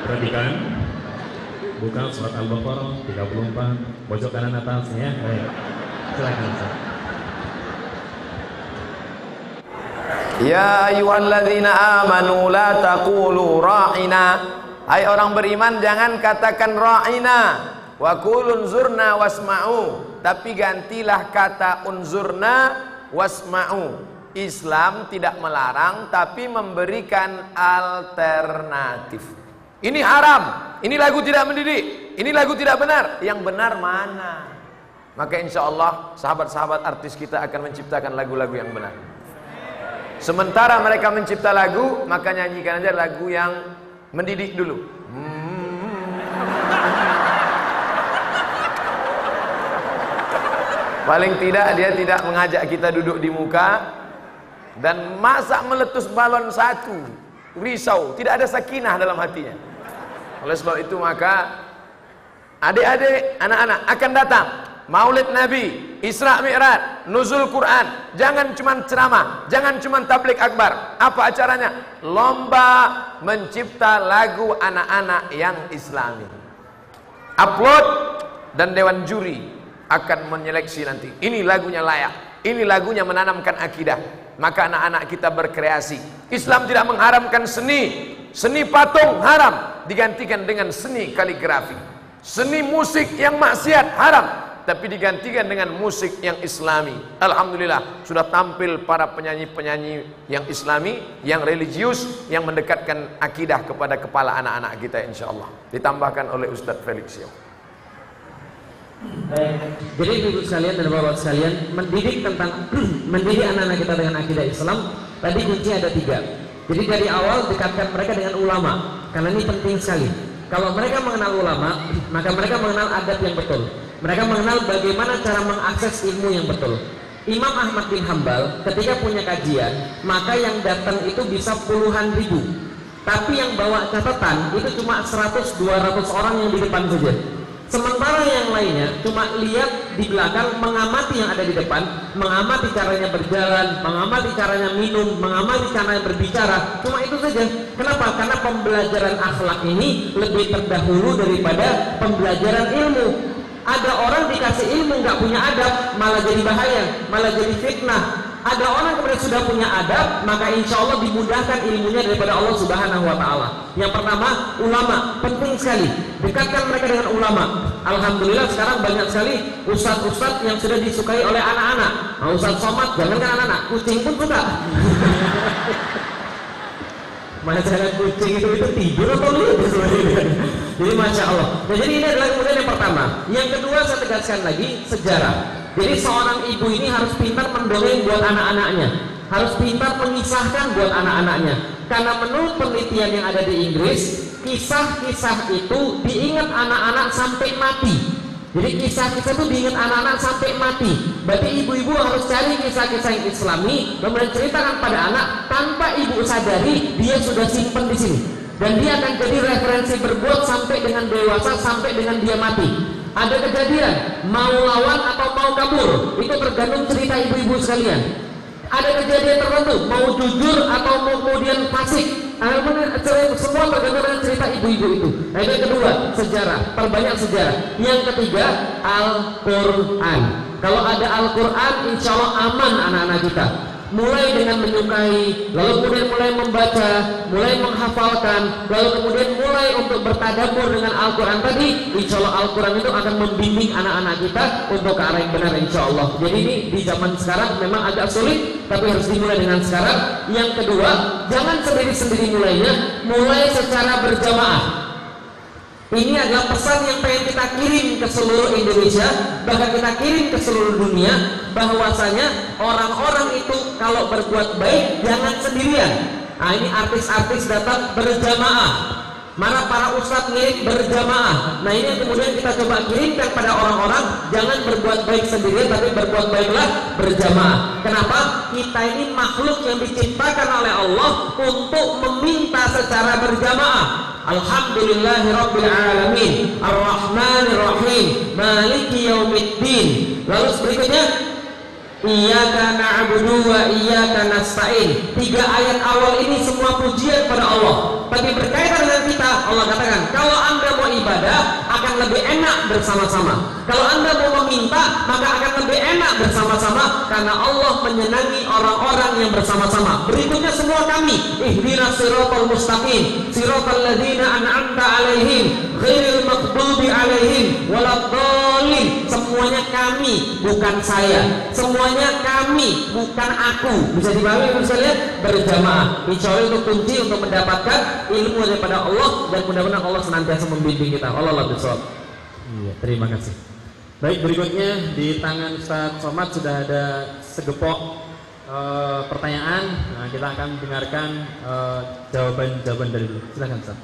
Perhatikan buka surat Al-Baqarah 34 pojok kanan atas ya. Baik. Silakan Ya ayyuhalladzina amanu la taqulu ra'ina. Hai orang beriman jangan katakan ra'ina wa qul unzurna wasma'u, tapi gantilah kata unzurna wasma'u. Islam tidak melarang tapi memberikan alternatif. Ini haram, ini lagu tidak mendidik, ini lagu tidak benar. Yang benar mana? Maka insya Allah sahabat-sahabat artis kita akan menciptakan lagu-lagu yang benar. Sementara mereka mencipta lagu, maka nyanyikan aja lagu yang mendidik dulu. Paling tidak dia tidak mengajak kita duduk di muka dan masa meletus balon satu, risau, tidak ada sakinah dalam hatinya. Oleh sebab itu maka adik-adik, anak-anak akan datang Maulid Nabi, Isra Mi'raj, nuzul Quran. Jangan cuma ceramah, jangan cuma tablik akbar. Apa acaranya? Lomba mencipta lagu anak-anak yang islami. Upload dan dewan juri akan menyeleksi nanti. Ini lagunya layak. Ini lagunya menanamkan akidah. Maka anak-anak kita berkreasi. Islam tidak mengharamkan seni. Seni patung haram digantikan dengan seni kaligrafi. Seni musik yang maksiat haram tapi digantikan dengan musik yang islami. Alhamdulillah sudah tampil para penyanyi-penyanyi yang islami yang religius yang mendekatkan akidah kepada kepala anak-anak kita insyaAllah. Ditambahkan oleh Ustadz Felix Yau jadi ibu sekalian dan bapak sekalian mendidik tentang mendidik anak-anak kita dengan akidah Islam tadi kunci ada tiga. Jadi dari awal dekatkan mereka dengan ulama karena ini penting sekali. Kalau mereka mengenal ulama maka mereka mengenal adat yang betul mereka mengenal bagaimana cara mengakses ilmu yang betul. Imam Ahmad bin Hambal ketika punya kajian, maka yang datang itu bisa puluhan ribu. Tapi yang bawa catatan itu cuma 100-200 orang yang di depan saja. Sementara yang lainnya cuma lihat di belakang, mengamati yang ada di depan, mengamati caranya berjalan, mengamati caranya minum, mengamati caranya berbicara. Cuma itu saja. Kenapa? Karena pembelajaran akhlak ini lebih terdahulu daripada pembelajaran ilmu ada orang dikasih ilmu nggak punya adab malah jadi bahaya malah jadi fitnah. Ada orang kemudian sudah punya adab maka insya Allah dimudahkan ilmunya daripada Allah subhanahu wa ta'ala. Yang pertama ulama. Penting sekali. Dekatkan mereka dengan ulama. Alhamdulillah sekarang banyak sekali ustadz-ustadz yang sudah disukai oleh anak-anak. Nah, ustadz somat jangan kan anak-anak. Kucing pun suka. Masyarakat kucing itu itu tidur atau lihat jadi masya Allah. Nah, jadi ini adalah kemudian yang pertama. Yang kedua saya tegaskan lagi sejarah. Jadi seorang ibu ini harus pintar mendongeng buat anak-anaknya. Harus pintar mengisahkan buat anak-anaknya. Karena menurut penelitian yang ada di Inggris kisah-kisah itu diingat anak-anak sampai mati. Jadi kisah-kisah itu diingat anak-anak sampai mati. Berarti ibu-ibu harus cari kisah-kisah yang islami dan menceritakan pada anak tanpa ibu sadari dia sudah simpan di sini. Dan dia akan jadi referensi berbuat sampai dengan dewasa sampai dengan dia mati. Ada kejadian mau lawan atau mau kabur itu tergantung cerita ibu-ibu sekalian. Ada kejadian tertentu mau jujur atau mau kemudian fasik semua tergantung dengan cerita ibu-ibu itu. Nah, yang kedua, sejarah, perbanyak sejarah. Yang ketiga, Al-Quran. Kalau ada Al-Quran, insya Allah aman anak-anak kita mulai dengan menyukai, lalu kemudian mulai membaca, mulai menghafalkan, lalu kemudian mulai untuk bertadabur dengan Al-Quran tadi, insya Allah Al-Quran itu akan membimbing anak-anak kita untuk ke arah yang benar insya Allah. Jadi ini di zaman sekarang memang agak sulit, tapi harus dimulai dengan sekarang. Yang kedua, jangan sendiri-sendiri mulainya, mulai secara berjamaah. Ini adalah pesan yang pengen kita kirim ke seluruh Indonesia, bahkan kita kirim ke seluruh dunia, bahwasanya orang-orang itu kalau berbuat baik jangan sendirian. Nah ini artis-artis datang berjamaah. Mana para ustadz ngirim berjamaah. Nah ini kemudian kita coba kirimkan pada orang-orang jangan berbuat baik sendirian tapi berbuat baiklah berjamaah. Kenapa? Kita ini makhluk yang diciptakan oleh Allah untuk meminta secara berjamaah. Alhamdulillahi Rabbil Alamin Ar-Rahmanir Rahim Maliki Yaumiddin Lalu berikutnya Iyaka na'budu wa iyaka nasta'in Tiga ayat awal ini semua pujian pada Allah Tapi berkaitan dengan kita Allah katakan Kalau anda mau ibadah Akan lebih enak bersama-sama Kalau anda mau meminta Maka akan lebih enak bersama-sama karena Allah menyenangi orang-orang yang bersama-sama. Berikutnya semua kami, ihdinas siratal mustaqim, siratal ladzina an'amta alaihim, ghairil maghdubi alaihim waladdallin. Semuanya kami, bukan saya. Semuanya kami, bukan aku. Bisa dipahami bisa lihat berjamaah. Allah itu kunci untuk mendapatkan ilmu daripada Allah dan mudah-mudahan Allah senantiasa membimbing kita. Allah lebih Iya, terima kasih. Baik, berikutnya di tangan Ustaz Somad sudah ada segepok uh, pertanyaan. Nah, kita akan dengarkan jawaban-jawaban uh, dari dulu. Silakan Ustaz.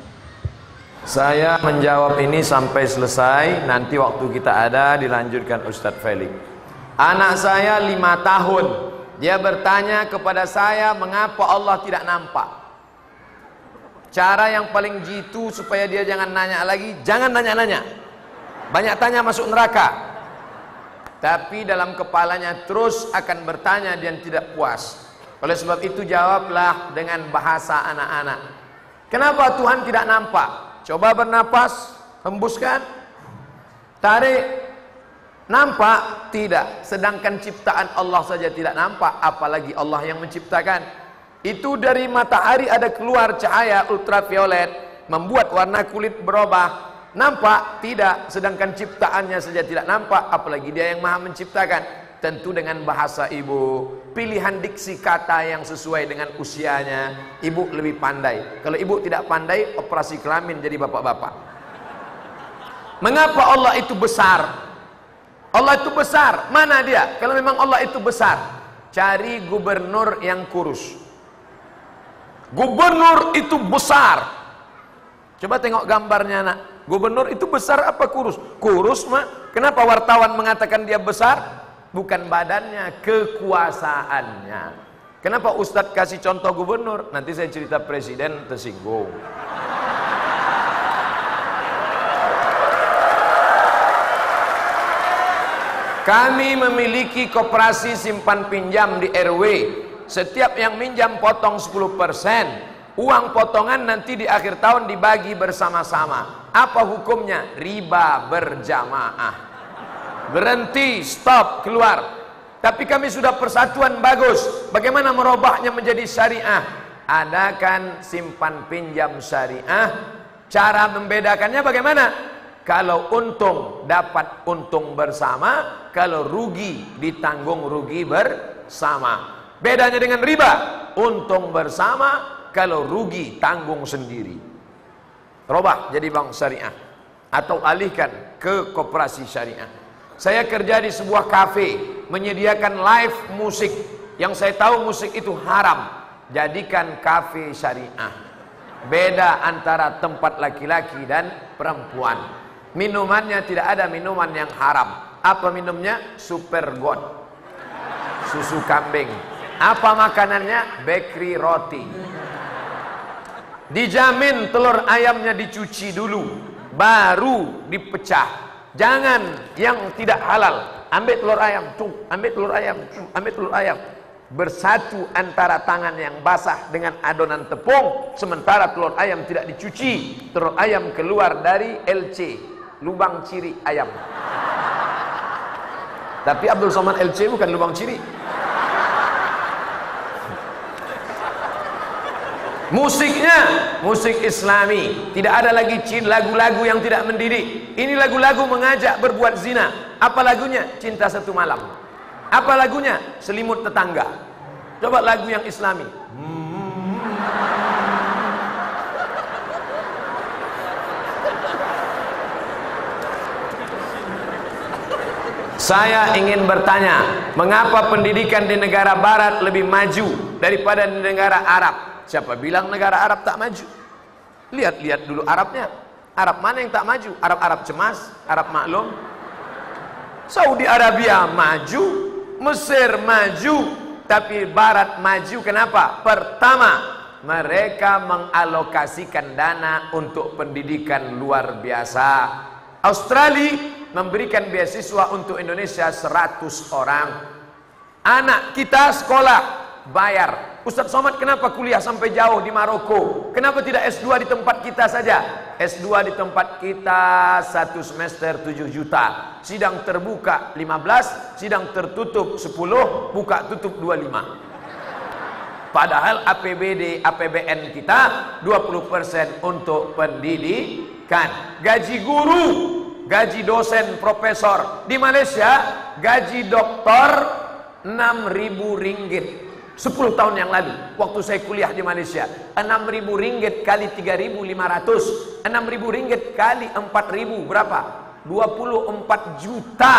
Saya menjawab ini sampai selesai. Nanti waktu kita ada dilanjutkan Ustadz Felix. Anak saya lima tahun. Dia bertanya kepada saya mengapa Allah tidak nampak. Cara yang paling jitu supaya dia jangan nanya lagi, jangan nanya-nanya. Banyak tanya masuk neraka. Tapi dalam kepalanya terus akan bertanya dan tidak puas. Oleh sebab itu jawablah dengan bahasa anak-anak. Kenapa Tuhan tidak nampak? Coba bernapas, hembuskan. Tarik. Nampak? Tidak. Sedangkan ciptaan Allah saja tidak nampak, apalagi Allah yang menciptakan. Itu dari matahari ada keluar cahaya ultraviolet, membuat warna kulit berubah, Nampak? Tidak. Sedangkan ciptaannya saja tidak nampak. Apalagi dia yang maha menciptakan. Tentu dengan bahasa ibu. Pilihan diksi kata yang sesuai dengan usianya. Ibu lebih pandai. Kalau ibu tidak pandai, operasi kelamin jadi bapak-bapak. Mengapa Allah itu besar? Allah itu besar. Mana dia? Kalau memang Allah itu besar. Cari gubernur yang kurus. Gubernur itu besar. Coba tengok gambarnya nak. Gubernur itu besar apa kurus? Kurus mah. Kenapa wartawan mengatakan dia besar? Bukan badannya, kekuasaannya. Kenapa Ustadz kasih contoh gubernur? Nanti saya cerita presiden tersinggung. Kami memiliki koperasi simpan pinjam di RW. Setiap yang minjam potong 10%. Uang potongan nanti di akhir tahun dibagi bersama-sama. Apa hukumnya? Riba berjamaah. Berhenti, stop, keluar. Tapi kami sudah persatuan bagus. Bagaimana merubahnya menjadi syariah? Adakan simpan pinjam syariah. Cara membedakannya bagaimana? Kalau untung dapat untung bersama, kalau rugi ditanggung rugi bersama. Bedanya dengan riba, untung bersama, kalau rugi tanggung sendiri. Robah jadi bank syariah atau alihkan ke koperasi syariah. Saya kerja di sebuah kafe menyediakan live musik yang saya tahu musik itu haram. Jadikan kafe syariah. Beda antara tempat laki-laki dan perempuan. Minumannya tidak ada minuman yang haram. Apa minumnya? Super God. Susu kambing. Apa makanannya? Bakery roti. Dijamin telur ayamnya dicuci dulu Baru dipecah. Jangan yang tidak halal. Ambil telur ayam, tuh, ambil telur ayam, tuh, ambil telur ayam. Bersatu antara tangan yang basah dengan adonan tepung Sementara telur ayam tidak dicuci. Telur ayam keluar dari LC Lubang ciri ayam. Tapi Abdul Somad LC bukan lubang ciri Musiknya musik islami. Tidak ada lagi lagu-lagu yang tidak mendidik. Ini lagu-lagu mengajak berbuat zina. Apa lagunya? Cinta satu malam. Apa lagunya? Selimut tetangga. Coba lagu yang islami. Saya ingin bertanya Mengapa pendidikan di negara barat lebih maju Daripada di negara Arab Siapa bilang negara Arab tak maju? Lihat-lihat dulu Arabnya. Arab mana yang tak maju? Arab-Arab cemas, Arab maklum. Saudi Arabia maju, Mesir maju, tapi Barat maju kenapa? Pertama, mereka mengalokasikan dana untuk pendidikan luar biasa. Australia memberikan beasiswa untuk Indonesia 100 orang. Anak kita sekolah bayar. Ustaz Somad kenapa kuliah sampai jauh di Maroko? Kenapa tidak S2 di tempat kita saja? S2 di tempat kita satu semester 7 juta. Sidang terbuka 15, sidang tertutup 10, buka tutup 25. Padahal APBD APBN kita 20% untuk pendidikan. Gaji guru, gaji dosen profesor di Malaysia, gaji doktor 6000 ringgit 10 tahun yang lalu waktu saya kuliah di Malaysia 6000 ringgit kali 3500 6000 ringgit kali 4000 berapa? 24 juta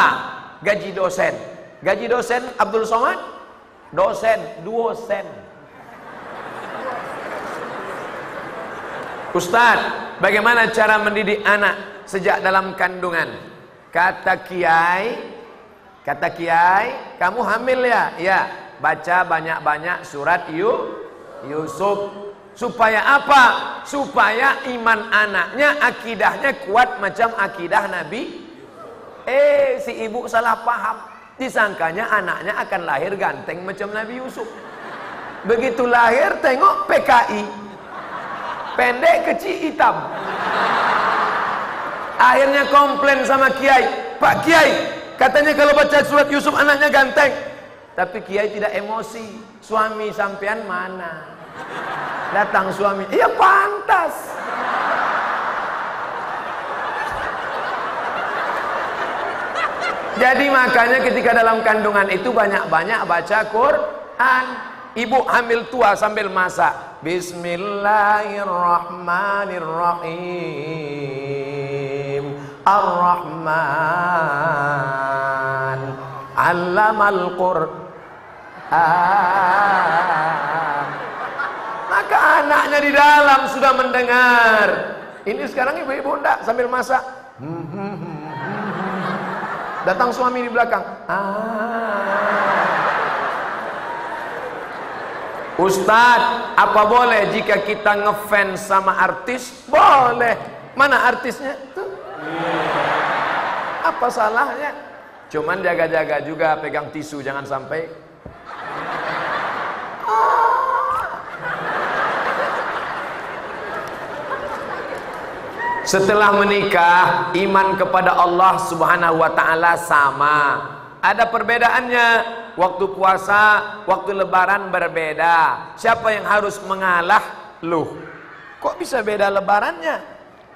gaji dosen. Gaji dosen Abdul Somad? Dosen dosen Ustaz bagaimana cara mendidik anak sejak dalam kandungan? Kata kiai kata kiai kamu hamil ya? Ya baca banyak-banyak surat Yu, Yusuf supaya apa? Supaya iman anaknya akidahnya kuat macam akidah Nabi. Eh si ibu salah paham. Disangkanya anaknya akan lahir ganteng macam Nabi Yusuf. Begitu lahir tengok PKI. Pendek kecil hitam. Akhirnya komplain sama kiai. Pak kiai, katanya kalau baca surat Yusuf anaknya ganteng. Tapi kiai tidak emosi. Suami sampean mana? Datang suami, iya pantas. Jadi makanya ketika dalam kandungan itu banyak-banyak baca Quran. Ibu hamil tua sambil masak. Bismillahirrahmanirrahim. Ar-Rahman. Allamal Qur'an. Maka anaknya di dalam sudah mendengar. Ini sekarang ibu-ibu enggak sambil masak. Datang suami di belakang. Ah. Ustadz, apa boleh jika kita ngefans sama artis? Boleh. Mana artisnya? Tuh. Apa salahnya? Cuman jaga-jaga juga pegang tisu jangan sampai Setelah menikah, iman kepada Allah Subhanahu wa taala sama. Ada perbedaannya. Waktu puasa, waktu lebaran berbeda. Siapa yang harus mengalah? Loh. Kok bisa beda lebarannya?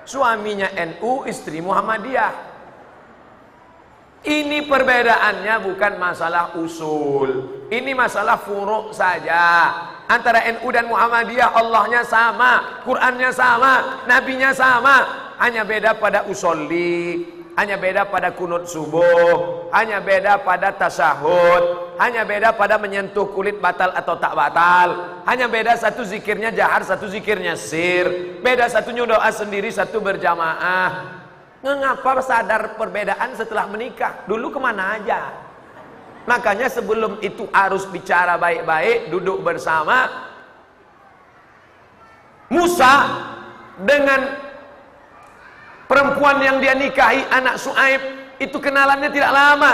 Suaminya NU, istri Muhammadiyah. Ini perbedaannya bukan masalah usul. Ini masalah furuk saja. Antara NU dan Muhammadiyah Allahnya sama, Qurannya sama, Nabinya sama. Hanya beda pada usolli, hanya beda pada kunut subuh, hanya beda pada tasahud, hanya beda pada menyentuh kulit batal atau tak batal. Hanya beda satu zikirnya jahar, satu zikirnya sir. Beda satunya doa sendiri, satu berjamaah. Mengapa sadar perbedaan setelah menikah? Dulu ke mana aja? Makanya sebelum itu harus bicara baik-baik, duduk bersama. Musa dengan Perempuan yang dia nikahi anak Su'aib itu kenalannya tidak lama.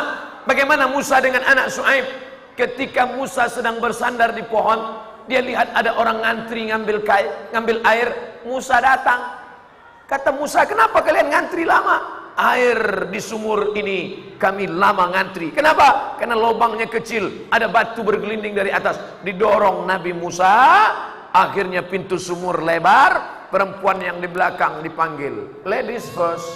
Bagaimana Musa dengan anak Su'aib? Ketika Musa sedang bersandar di pohon, dia lihat ada orang ngantri ngambil kain, ngambil air. Musa datang. Kata Musa, "Kenapa kalian ngantri lama?" Air di sumur ini kami lama ngantri. Kenapa? Karena lubangnya kecil, ada batu bergelinding dari atas. Didorong Nabi Musa, akhirnya pintu sumur lebar, perempuan yang di belakang dipanggil ladies first.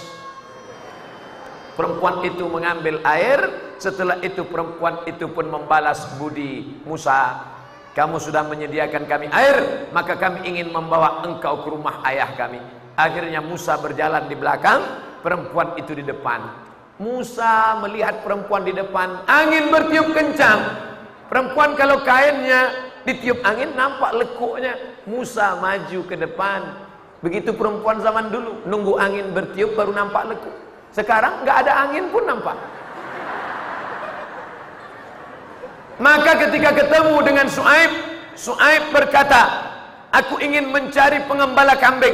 Perempuan itu mengambil air. Setelah itu perempuan itu pun membalas budi Musa kamu sudah menyediakan kami air maka kami ingin membawa engkau ke rumah ayah kami. Akhirnya Musa berjalan di belakang perempuan itu di depan. Musa melihat perempuan di depan angin bertiup kencang. Perempuan kalau kainnya ditiup angin nampak lekuknya. Musa maju ke depan. Begitu perempuan zaman dulu nunggu angin bertiup baru nampak lekuk. Sekarang nggak ada angin pun nampak. Maka ketika ketemu dengan Su'aib Su'aib berkata aku ingin mencari pengembala kambing.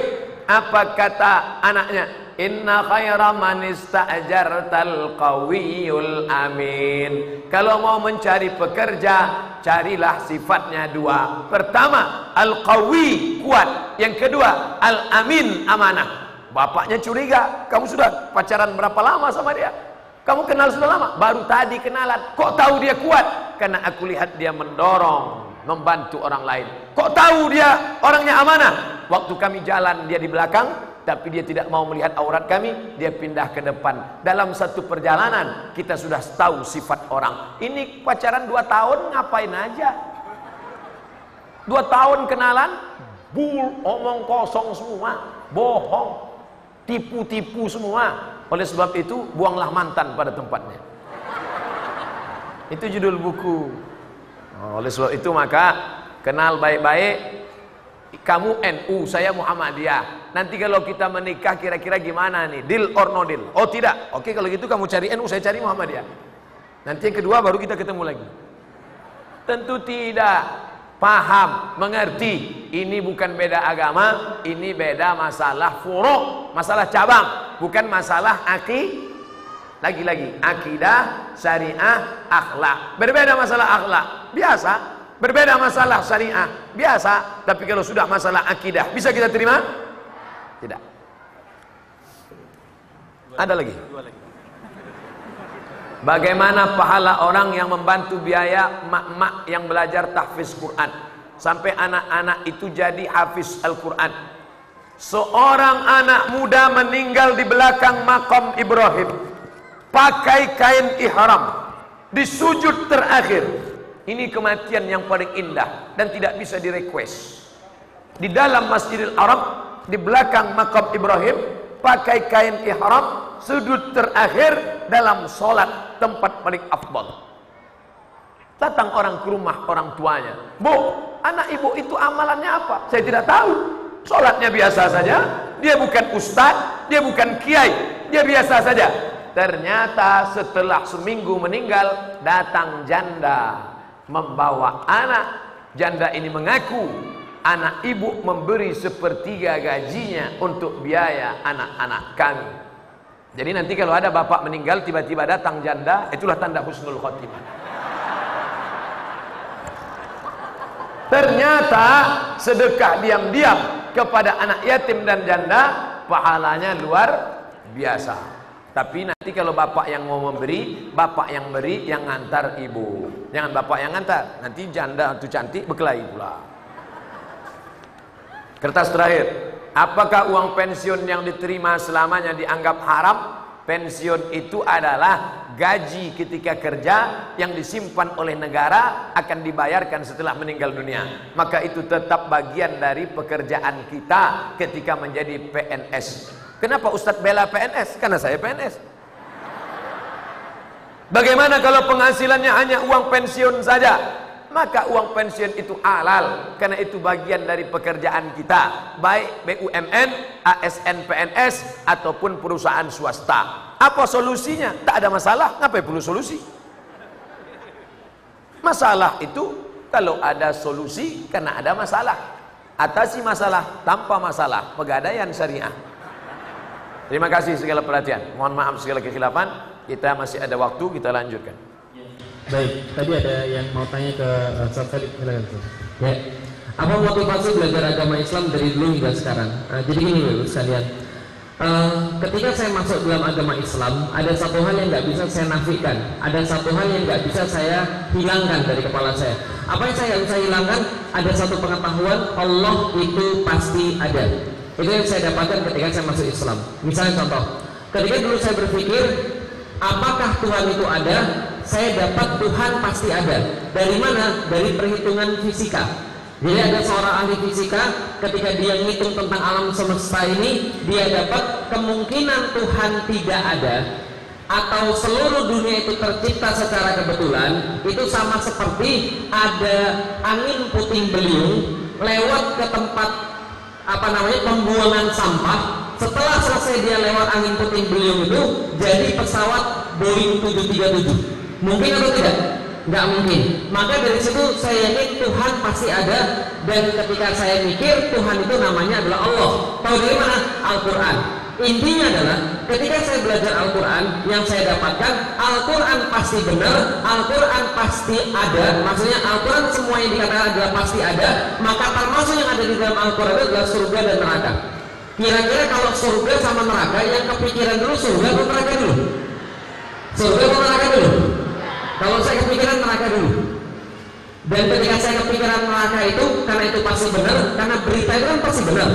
Apa kata anaknya Inna khaira man ista'jartal qawiyul amin. Kalau mau mencari pekerja, carilah sifatnya dua. Pertama, al-qawi, kuat. Yang kedua, al-amin, amanah. Bapaknya curiga, kamu sudah pacaran berapa lama sama dia? Kamu kenal sudah lama? Baru tadi kenalan. Kok tahu dia kuat? Karena aku lihat dia mendorong, membantu orang lain. Kok tahu dia orangnya amanah? Waktu kami jalan dia di belakang, tapi dia tidak mau melihat aurat kami, dia pindah ke depan. Dalam satu perjalanan, kita sudah tahu sifat orang. Ini pacaran dua tahun, ngapain aja? Dua tahun kenalan, bul, omong kosong semua, bohong, tipu-tipu semua. Oleh sebab itu, buanglah mantan pada tempatnya. Itu judul buku. Oleh sebab itu maka kenal baik-baik kamu NU, saya Muhammadiyah. Nanti kalau kita menikah kira-kira gimana nih? Deal or no deal? Oh tidak. Oke kalau gitu kamu cari NU, saya cari Muhammadiyah. Nanti yang kedua baru kita ketemu lagi. Tentu tidak. Paham, mengerti. Ini bukan beda agama, ini beda masalah furuk, masalah cabang, bukan masalah aki. Lagi-lagi akidah, syariah, akhlak. Berbeda masalah akhlak. Biasa, Berbeda masalah syariah, biasa. Tapi kalau sudah masalah akidah, bisa kita terima? Tidak. Ada lagi? Bagaimana pahala orang yang membantu biaya mak-mak yang belajar tahfiz Quran sampai anak-anak itu jadi hafiz Al-Quran. Seorang anak muda meninggal di belakang makam Ibrahim pakai kain ihram di sujud terakhir ini kematian yang paling indah dan tidak bisa direquest. Di dalam Masjidil Arab, di belakang makam Ibrahim, pakai kain ihram, sudut terakhir dalam solat tempat paling afdal. Datang orang ke rumah orang tuanya. Bu, anak ibu itu amalannya apa? Saya tidak tahu. Solatnya biasa saja. Dia bukan ustaz, dia bukan kiai, dia biasa saja. Ternyata setelah seminggu meninggal, datang janda membawa anak janda ini mengaku anak ibu memberi sepertiga gajinya untuk biaya anak-anak kami jadi nanti kalau ada bapak meninggal tiba-tiba datang janda itulah tanda husnul khotimah ternyata sedekah diam-diam kepada anak yatim dan janda pahalanya luar biasa tapi nanti kalau bapak yang mau memberi, bapak yang beri, yang ngantar ibu. Jangan bapak yang ngantar. Nanti janda atau cantik berkelahi pula. Kertas terakhir. Apakah uang pensiun yang diterima selamanya dianggap haram? Pensiun itu adalah gaji ketika kerja yang disimpan oleh negara akan dibayarkan setelah meninggal dunia. Maka itu tetap bagian dari pekerjaan kita ketika menjadi PNS. Kenapa Ustadz bela PNS? Karena saya PNS. Bagaimana kalau penghasilannya hanya uang pensiun saja? Maka uang pensiun itu halal karena itu bagian dari pekerjaan kita, baik BUMN, ASN PNS ataupun perusahaan swasta. Apa solusinya? Tak ada masalah, ngapain perlu solusi? Masalah itu kalau ada solusi karena ada masalah. Atasi masalah tanpa masalah, pegadaian syariah. Terima kasih segala perhatian. Mohon maaf segala kekhilafan. Kita masih ada waktu, kita lanjutkan. Baik, tadi ada yang mau tanya ke uh, Ustaz Khalid, silakan Ya. Apa motivasi belajar agama Islam dari dulu hingga sekarang? Uh, jadi ini loh sekalian. Uh, ketika saya masuk dalam agama Islam, ada satu hal yang nggak bisa saya nafikan, ada satu hal yang nggak bisa saya hilangkan dari kepala saya. Apa yang saya bisa hilangkan? Ada satu pengetahuan Allah itu pasti ada. Itu yang saya dapatkan ketika saya masuk Islam. Misalnya contoh, ketika dulu saya berpikir, apakah Tuhan itu ada? Saya dapat Tuhan pasti ada. Dari mana? Dari perhitungan fisika. Jadi ada seorang ahli fisika ketika dia ngitung tentang alam semesta ini, dia dapat kemungkinan Tuhan tidak ada atau seluruh dunia itu tercipta secara kebetulan itu sama seperti ada angin puting beliung lewat ke tempat apa namanya pembuangan sampah setelah selesai dia lewat angin puting beliung itu jadi pesawat Boeing 737 mungkin atau tidak? nggak mungkin. Maka dari situ saya yakin Tuhan pasti ada. Dan ketika saya mikir Tuhan itu namanya adalah Allah. Tahu dari mana? Al-Quran. Intinya adalah ketika saya belajar Al-Quran yang saya dapatkan Al-Quran pasti benar Al-Quran pasti ada. Maksudnya Al-Quran semua yang dikatakan adalah pasti ada maka termasuk yang ada di dalam Al-Quran adalah surga dan neraka. Kira-kira kalau surga sama neraka yang kepikiran dulu surga atau neraka dulu? Surga atau neraka dulu kalau saya kepikiran neraka dulu. Dan ketika saya kepikiran neraka itu karena itu pasti benar karena berita itu kan pasti benar.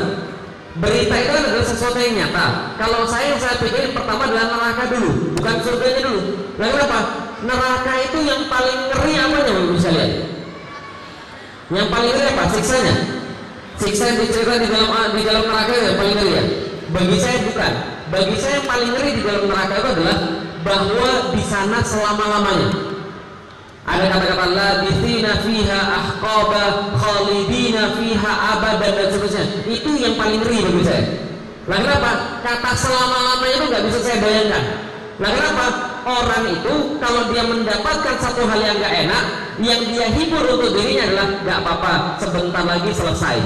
Berita itu kan adalah sesuatu yang nyata. Kalau saya saya pikirin pertama adalah neraka dulu bukan surganya dulu. Lalu kenapa? Neraka itu yang paling ngeri apanya bisa lihat? Yang paling ngeri apa? Siksanya. Siksa yang diceritakan di dalam di dalam neraka yang paling ngeri ya? Bagi saya bukan. Bagi saya yang paling ngeri di dalam neraka itu adalah bahwa di sana selama lamanya ada kata-kata labithina fiha ahqaba khalidina fiha abadan dan seterusnya. Itu yang paling ngeri bagi saya. Lah kenapa? Kata selama-lamanya itu nggak bisa saya bayangkan. Lah kenapa? Orang itu kalau dia mendapatkan satu hal yang nggak enak yang dia hibur untuk dirinya adalah nggak apa-apa sebentar lagi selesai.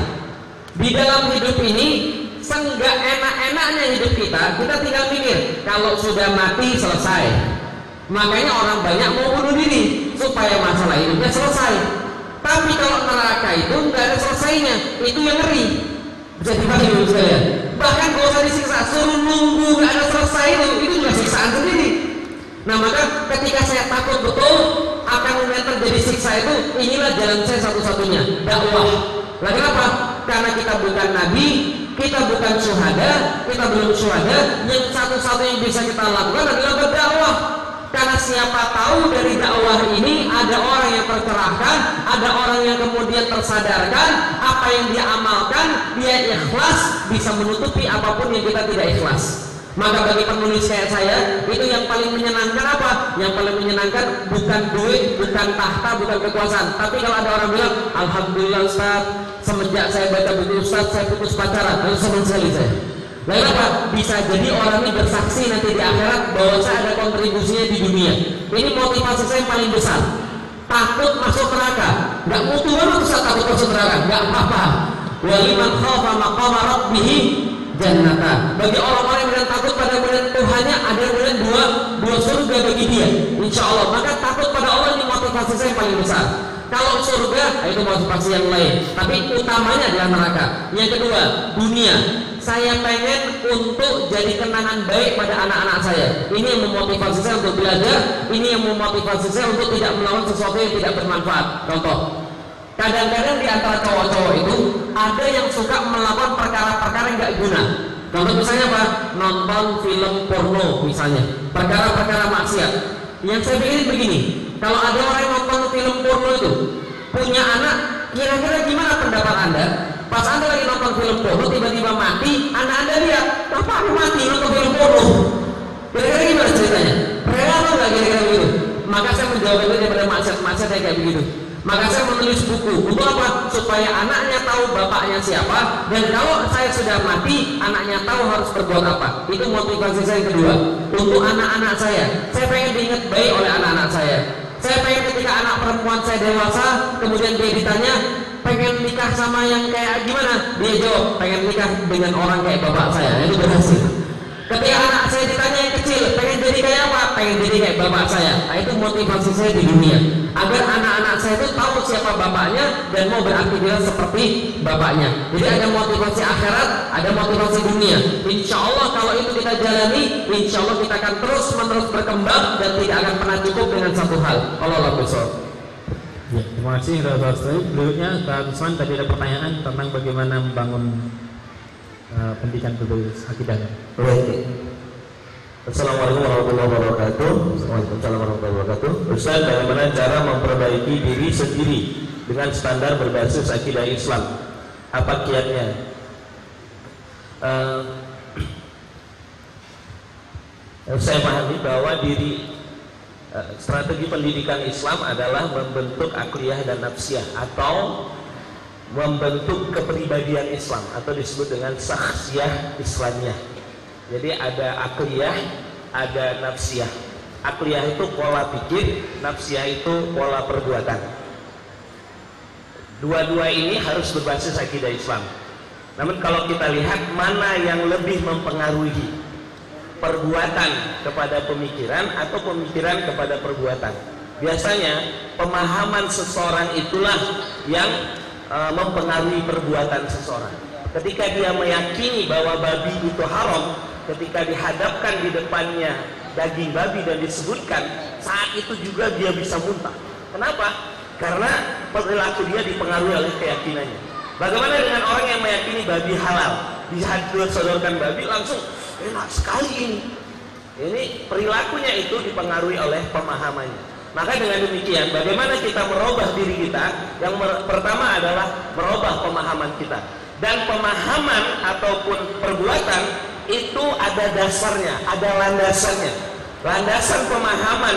Di dalam hidup ini senggak enak-enaknya hidup kita kita tinggal mikir kalau sudah mati selesai makanya orang banyak mau bunuh diri supaya masalah hidupnya selesai. Tapi kalau neraka itu nggak ada selesainya itu yang ngeri. Bisa dipahami dulu sekalian? Bahkan kalau usah disiksa suruh nunggu nggak ada selesai itu itu juga siksaan sendiri. Nah maka ketika saya takut betul akan yang terjadi siksa itu inilah jalan saya satu-satunya dakwah. Lah kenapa? Karena kita bukan nabi kita bukan syuhada kita belum syuhada yang satu-satu yang bisa kita lakukan adalah berdakwah karena siapa tahu dari dakwah ini ada orang yang tercerahkan, ada orang yang kemudian tersadarkan apa yang dia amalkan, dia ikhlas bisa menutupi apa pun yang kita tidak ikhlas. Maka bagi penulis kayak saya itu yang paling menyenangkan apa? Yang paling menyenangkan bukan duit, bukan tahta, bukan kekuasaan. Tapi kalau ada orang bilang, Alhamdulillah Ustaz, semenjak saya baca buku Ustaz, saya putus pacaran, lalu senang sekali saya. Lalu apa? Bisa jadi orang ini bersaksi nanti di akhirat bahwa saya ada kontribusinya di dunia. Ini motivasi saya yang paling besar. Takut masuk neraka. Gak mutu banget takut masuk neraka. Gak apa-apa. Waliman khafa maqama rabbih jannata. Bagi orang-orang yang takut pada kemudian Tuhannya ada kemudian dua dua surga bagi dia. Insya Allah. Maka takut pada Allah ini motivasi saya yang paling besar. Kalau surga itu motivasi yang lain, tapi utamanya adalah neraka. Yang kedua, dunia. Saya pengen untuk jadi kenangan baik pada anak-anak saya. Ini yang memotivasi saya untuk belajar. Ini yang memotivasi saya untuk tidak melakukan sesuatu yang tidak bermanfaat. Contoh, kadang-kadang di antara cowok-cowok itu ada yang suka melakukan perkara-perkara yang nggak guna. Contoh misalnya apa? Nonton film porno misalnya. Perkara-perkara maksiat. Yang saya pikirin begini, kalau ada orang yang nonton film porno itu punya anak, kira-kira gimana pendapat anda? Pas anda lagi nonton film porno tiba-tiba mati, anak anda lihat, apa aku mati nonton film porno? Kira-kira gimana ceritanya? Rela atau nggak kira-kira begitu? Maka saya menjawab itu daripada maksiat-maksiat kayak begitu. Maka saya menulis buku untuk apa? Supaya anaknya tahu bapaknya siapa dan kalau saya sudah mati, anaknya tahu harus berbuat apa. Itu motivasi saya yang kedua. Untuk anak-anak saya, saya pengen diingat baik oleh anak-anak saya. Saya pengen ketika anak perempuan saya dewasa, kemudian dia ditanya, pengen nikah sama yang kayak gimana? Dia jawab, pengen nikah dengan orang kayak bapak saya. Itu berhasil. Ketika anak saya ditanya jadi kayak apa? Pengen jadi kayak bapak saya. Nah, itu motivasi saya di dunia. Agar anak-anak saya itu tahu siapa bapaknya dan mau beraktivitas seperti bapaknya. Jadi ada motivasi akhirat, ada motivasi dunia. Insya Allah kalau itu kita jalani, insya Allah kita akan terus menerus berkembang dan tidak akan pernah cukup dengan satu hal. Allah Allah Ya, terima kasih Rasul Berikutnya Pak Usman tadi ada pertanyaan tentang bagaimana membangun uh, pendidikan berbasis akidah. Baik. Assalamualaikum warahmatullahi wabarakatuh. Waalaikumsalam warahmatullahi wabarakatuh. Ustaz, bagaimana cara memperbaiki diri sendiri dengan standar berbasis akidah Islam? Apa kiatnya? Uh, saya pahami bahwa diri uh, strategi pendidikan Islam adalah membentuk akliyah dan nafsiyah atau membentuk kepribadian Islam atau disebut dengan saksiyah Islamiyah. Jadi ada akliyah, ada nafsiyah. Akliyah itu pola pikir, nafsiyah itu pola perbuatan. Dua-dua ini harus berbasis akidah Islam. Namun kalau kita lihat mana yang lebih mempengaruhi, perbuatan kepada pemikiran atau pemikiran kepada perbuatan. Biasanya pemahaman seseorang itulah yang e, mempengaruhi perbuatan seseorang. Ketika dia meyakini bahwa babi itu haram, ketika dihadapkan di depannya daging babi dan disebutkan, saat itu juga dia bisa muntah. Kenapa? Karena perilaku dia dipengaruhi oleh keyakinannya. Bagaimana dengan orang yang meyakini babi halal? Disodorkan babi langsung enak sekali ini. Ini perilakunya itu dipengaruhi oleh pemahamannya. Maka dengan demikian, bagaimana kita merubah diri kita? Yang pertama adalah merubah pemahaman kita. Dan pemahaman ataupun perbuatan itu ada dasarnya, ada landasannya. Landasan pemahaman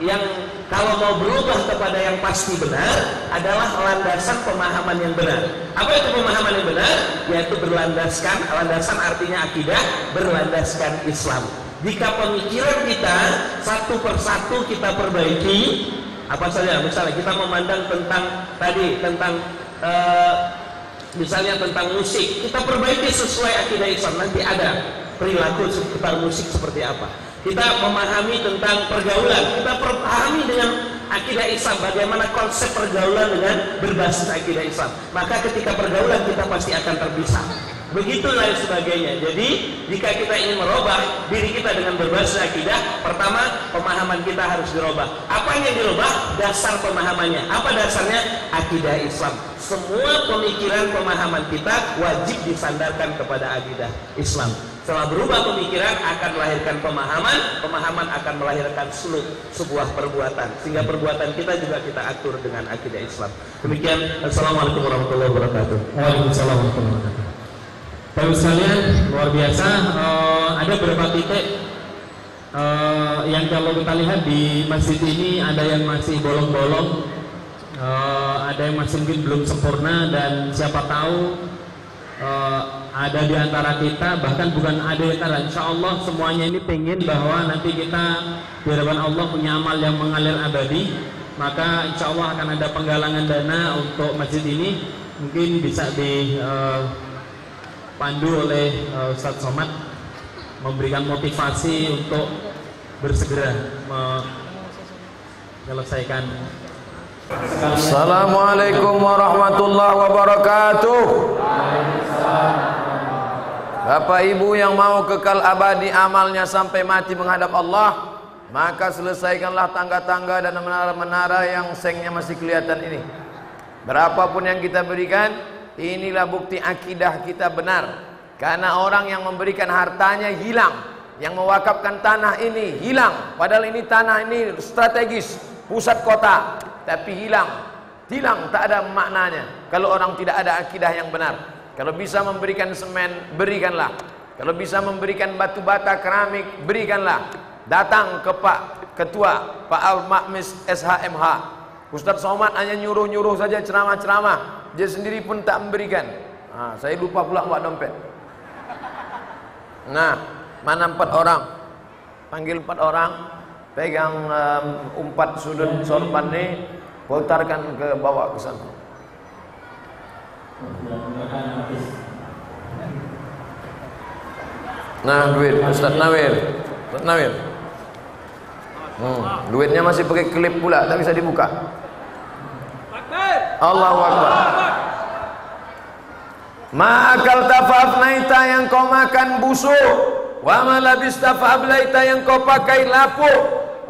yang kalau mau berubah kepada yang pasti benar adalah landasan pemahaman yang benar. Apa itu pemahaman yang benar? Yaitu berlandaskan, landasan artinya akidah, berlandaskan Islam. Jika pemikiran kita satu persatu kita perbaiki, apa saja? Misalnya kita memandang tentang tadi tentang uh, misalnya tentang musik, kita perbaiki sesuai akidah Islam. Nanti ada perilaku seputar musik seperti apa kita memahami tentang pergaulan, kita pahami dengan akidah Islam, bagaimana konsep pergaulan dengan berbasis akidah Islam. Maka ketika pergaulan kita pasti akan terpisah. Begitu lain sebagainya. Jadi jika kita ingin merubah diri kita dengan berbasis akidah, pertama pemahaman kita harus dirubah. Apa yang dirubah? Dasar pemahamannya. Apa dasarnya? Akidah Islam. Semua pemikiran pemahaman kita wajib disandarkan kepada akidah Islam. Setelah berubah pemikiran akan melahirkan pemahaman, pemahaman akan melahirkan suluk sebuah perbuatan. Sehingga perbuatan kita juga kita atur dengan akidah Islam. Demikian. Assalamualaikum warahmatullahi wabarakatuh. Waalaikumsalam warahmatullahi wabarakatuh. Bapak sekalian, luar biasa. Uh, ada beberapa titik uh, yang kalau kita lihat di masjid ini ada yang masih bolong-bolong, uh, ada yang masih mungkin belum sempurna dan siapa tahu uh, ada di antara kita bahkan bukan ada di antara insya Allah semuanya ini pengen bahwa nanti kita di hadapan Allah punya amal yang mengalir abadi. Maka insya Allah akan ada penggalangan dana untuk masjid ini. Mungkin bisa dipandu uh, oleh uh, Ustadz Somad memberikan motivasi untuk bersegera menyelesaikan Assalamualaikum warahmatullahi wabarakatuh. Bapak Ibu yang mau kekal abadi amalnya sampai mati menghadap Allah, maka selesaikanlah tangga-tangga dan menara-menara yang sengnya masih kelihatan ini. Berapapun yang kita berikan, inilah bukti akidah kita benar. Karena orang yang memberikan hartanya hilang, yang mewakafkan tanah ini hilang. Padahal ini tanah ini strategis, pusat kota, tapi hilang. Hilang tak ada maknanya kalau orang tidak ada akidah yang benar. Kalau bisa memberikan semen, berikanlah. Kalau bisa memberikan batu bata keramik, berikanlah. Datang ke Pak Ketua, Pak Al-Makmis SHMH. Ustadz Somad hanya nyuruh-nyuruh saja ceramah-ceramah. Dia sendiri pun tak memberikan. Nah, saya lupa pula buat dompet. Nah, mana empat orang? Panggil empat orang, pegang um, umpat sudut sorban ini, putarkan ke bawah ke sana. Nah duit Ustaz Nawir Ustaz Nawir hmm, Duitnya masih pakai klip pula Tak bisa dibuka. Allahu Akbar. Ma'akal tafafnaita yang kau makan busuk. Wa ma fa'ablaita yang kau pakai lapuk.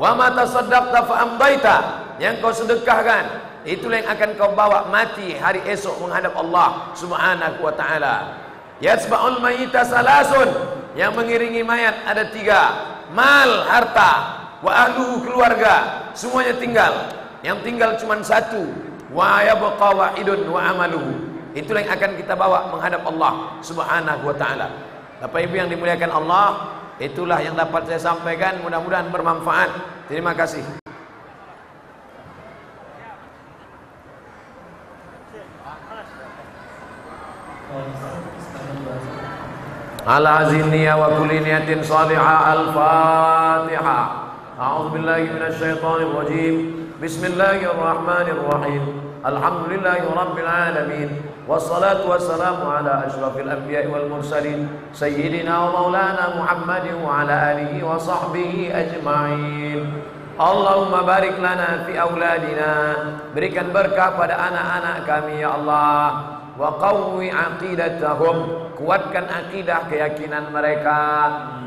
Wa ma tasaddaqta fa'ambaita Yang kau sedekahkan itulah yang akan kau bawa mati hari esok menghadap Allah Subhanahu wa taala. Yatsba'ul mayyita salasun. Yang mengiringi mayat ada tiga. Mal harta wa ahlu keluarga semuanya tinggal yang tinggal cuma satu wa yabqa wahidun wa amaluhu itulah yang akan kita bawa menghadap Allah Subhanahu wa taala Bapak Ibu yang dimuliakan Allah itulah yang dapat saya sampaikan mudah-mudahan bermanfaat terima kasih على هذه النية وكل نية صالحة الفاتحة أعوذ بالله من الشيطان الرجيم. بسم الله الرحمن الرحيم. الحمد لله رب العالمين والصلاة والسلام على أشرف الأنبياء والمرسلين سيدنا ومولانا محمد وعلى آله وصحبه أجمعين. اللهم بارك لنا في أولادنا بركة بركة pada anak-anak kami ya Allah. Wa qawwi aqidatahum. Kuatkan akidah keyakinan mereka.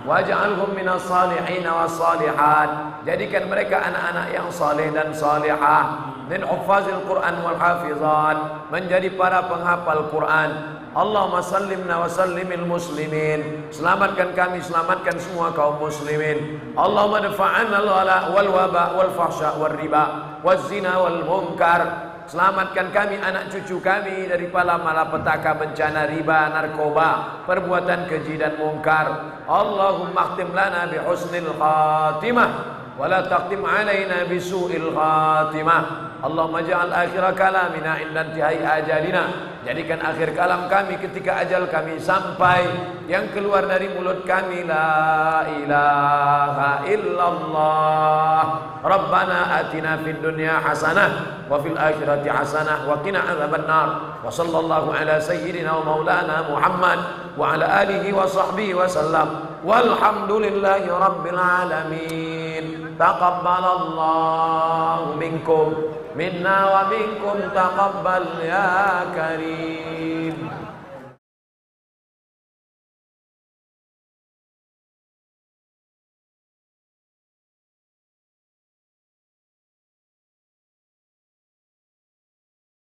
Waj'alhum minas salihin was salihat. Jadikan mereka anak-anak yang saleh dan salihah. Min hufazil Quran wal hafizat. Menjadi para penghafal Quran. Allahumma sallimna wa sallimil muslimin. Selamatkan kami, selamatkan semua kaum muslimin. Allahumma dafa'an al-wala wal waba wal fahsya wal riba. Wal zina wal munkar Selamatkan kami, anak cucu kami dari pala malapetaka bencana riba, narkoba, perbuatan keji dan mungkar. Allahumma khtim lana bi khatimah taqtim alaina bi su'il khatimah. Allahumma ja'al akhir kalamina inda intihai ajalina. Jadikan akhir kalam kami ketika ajal kami sampai. Yang keluar dari mulut kami La ilaha illallah. Rabbana atina fid dunya hasanah Wa fil akhirati hasanah Wa qina azaban nar Wa sallallahu ala sayyidina wa maulana Muhammad Wa ala alihi wa sahbihi wa sallam. Walhamdulillahi rabbil alamin تقبل الله منكم. منا ومنكم تقبل يا كريم.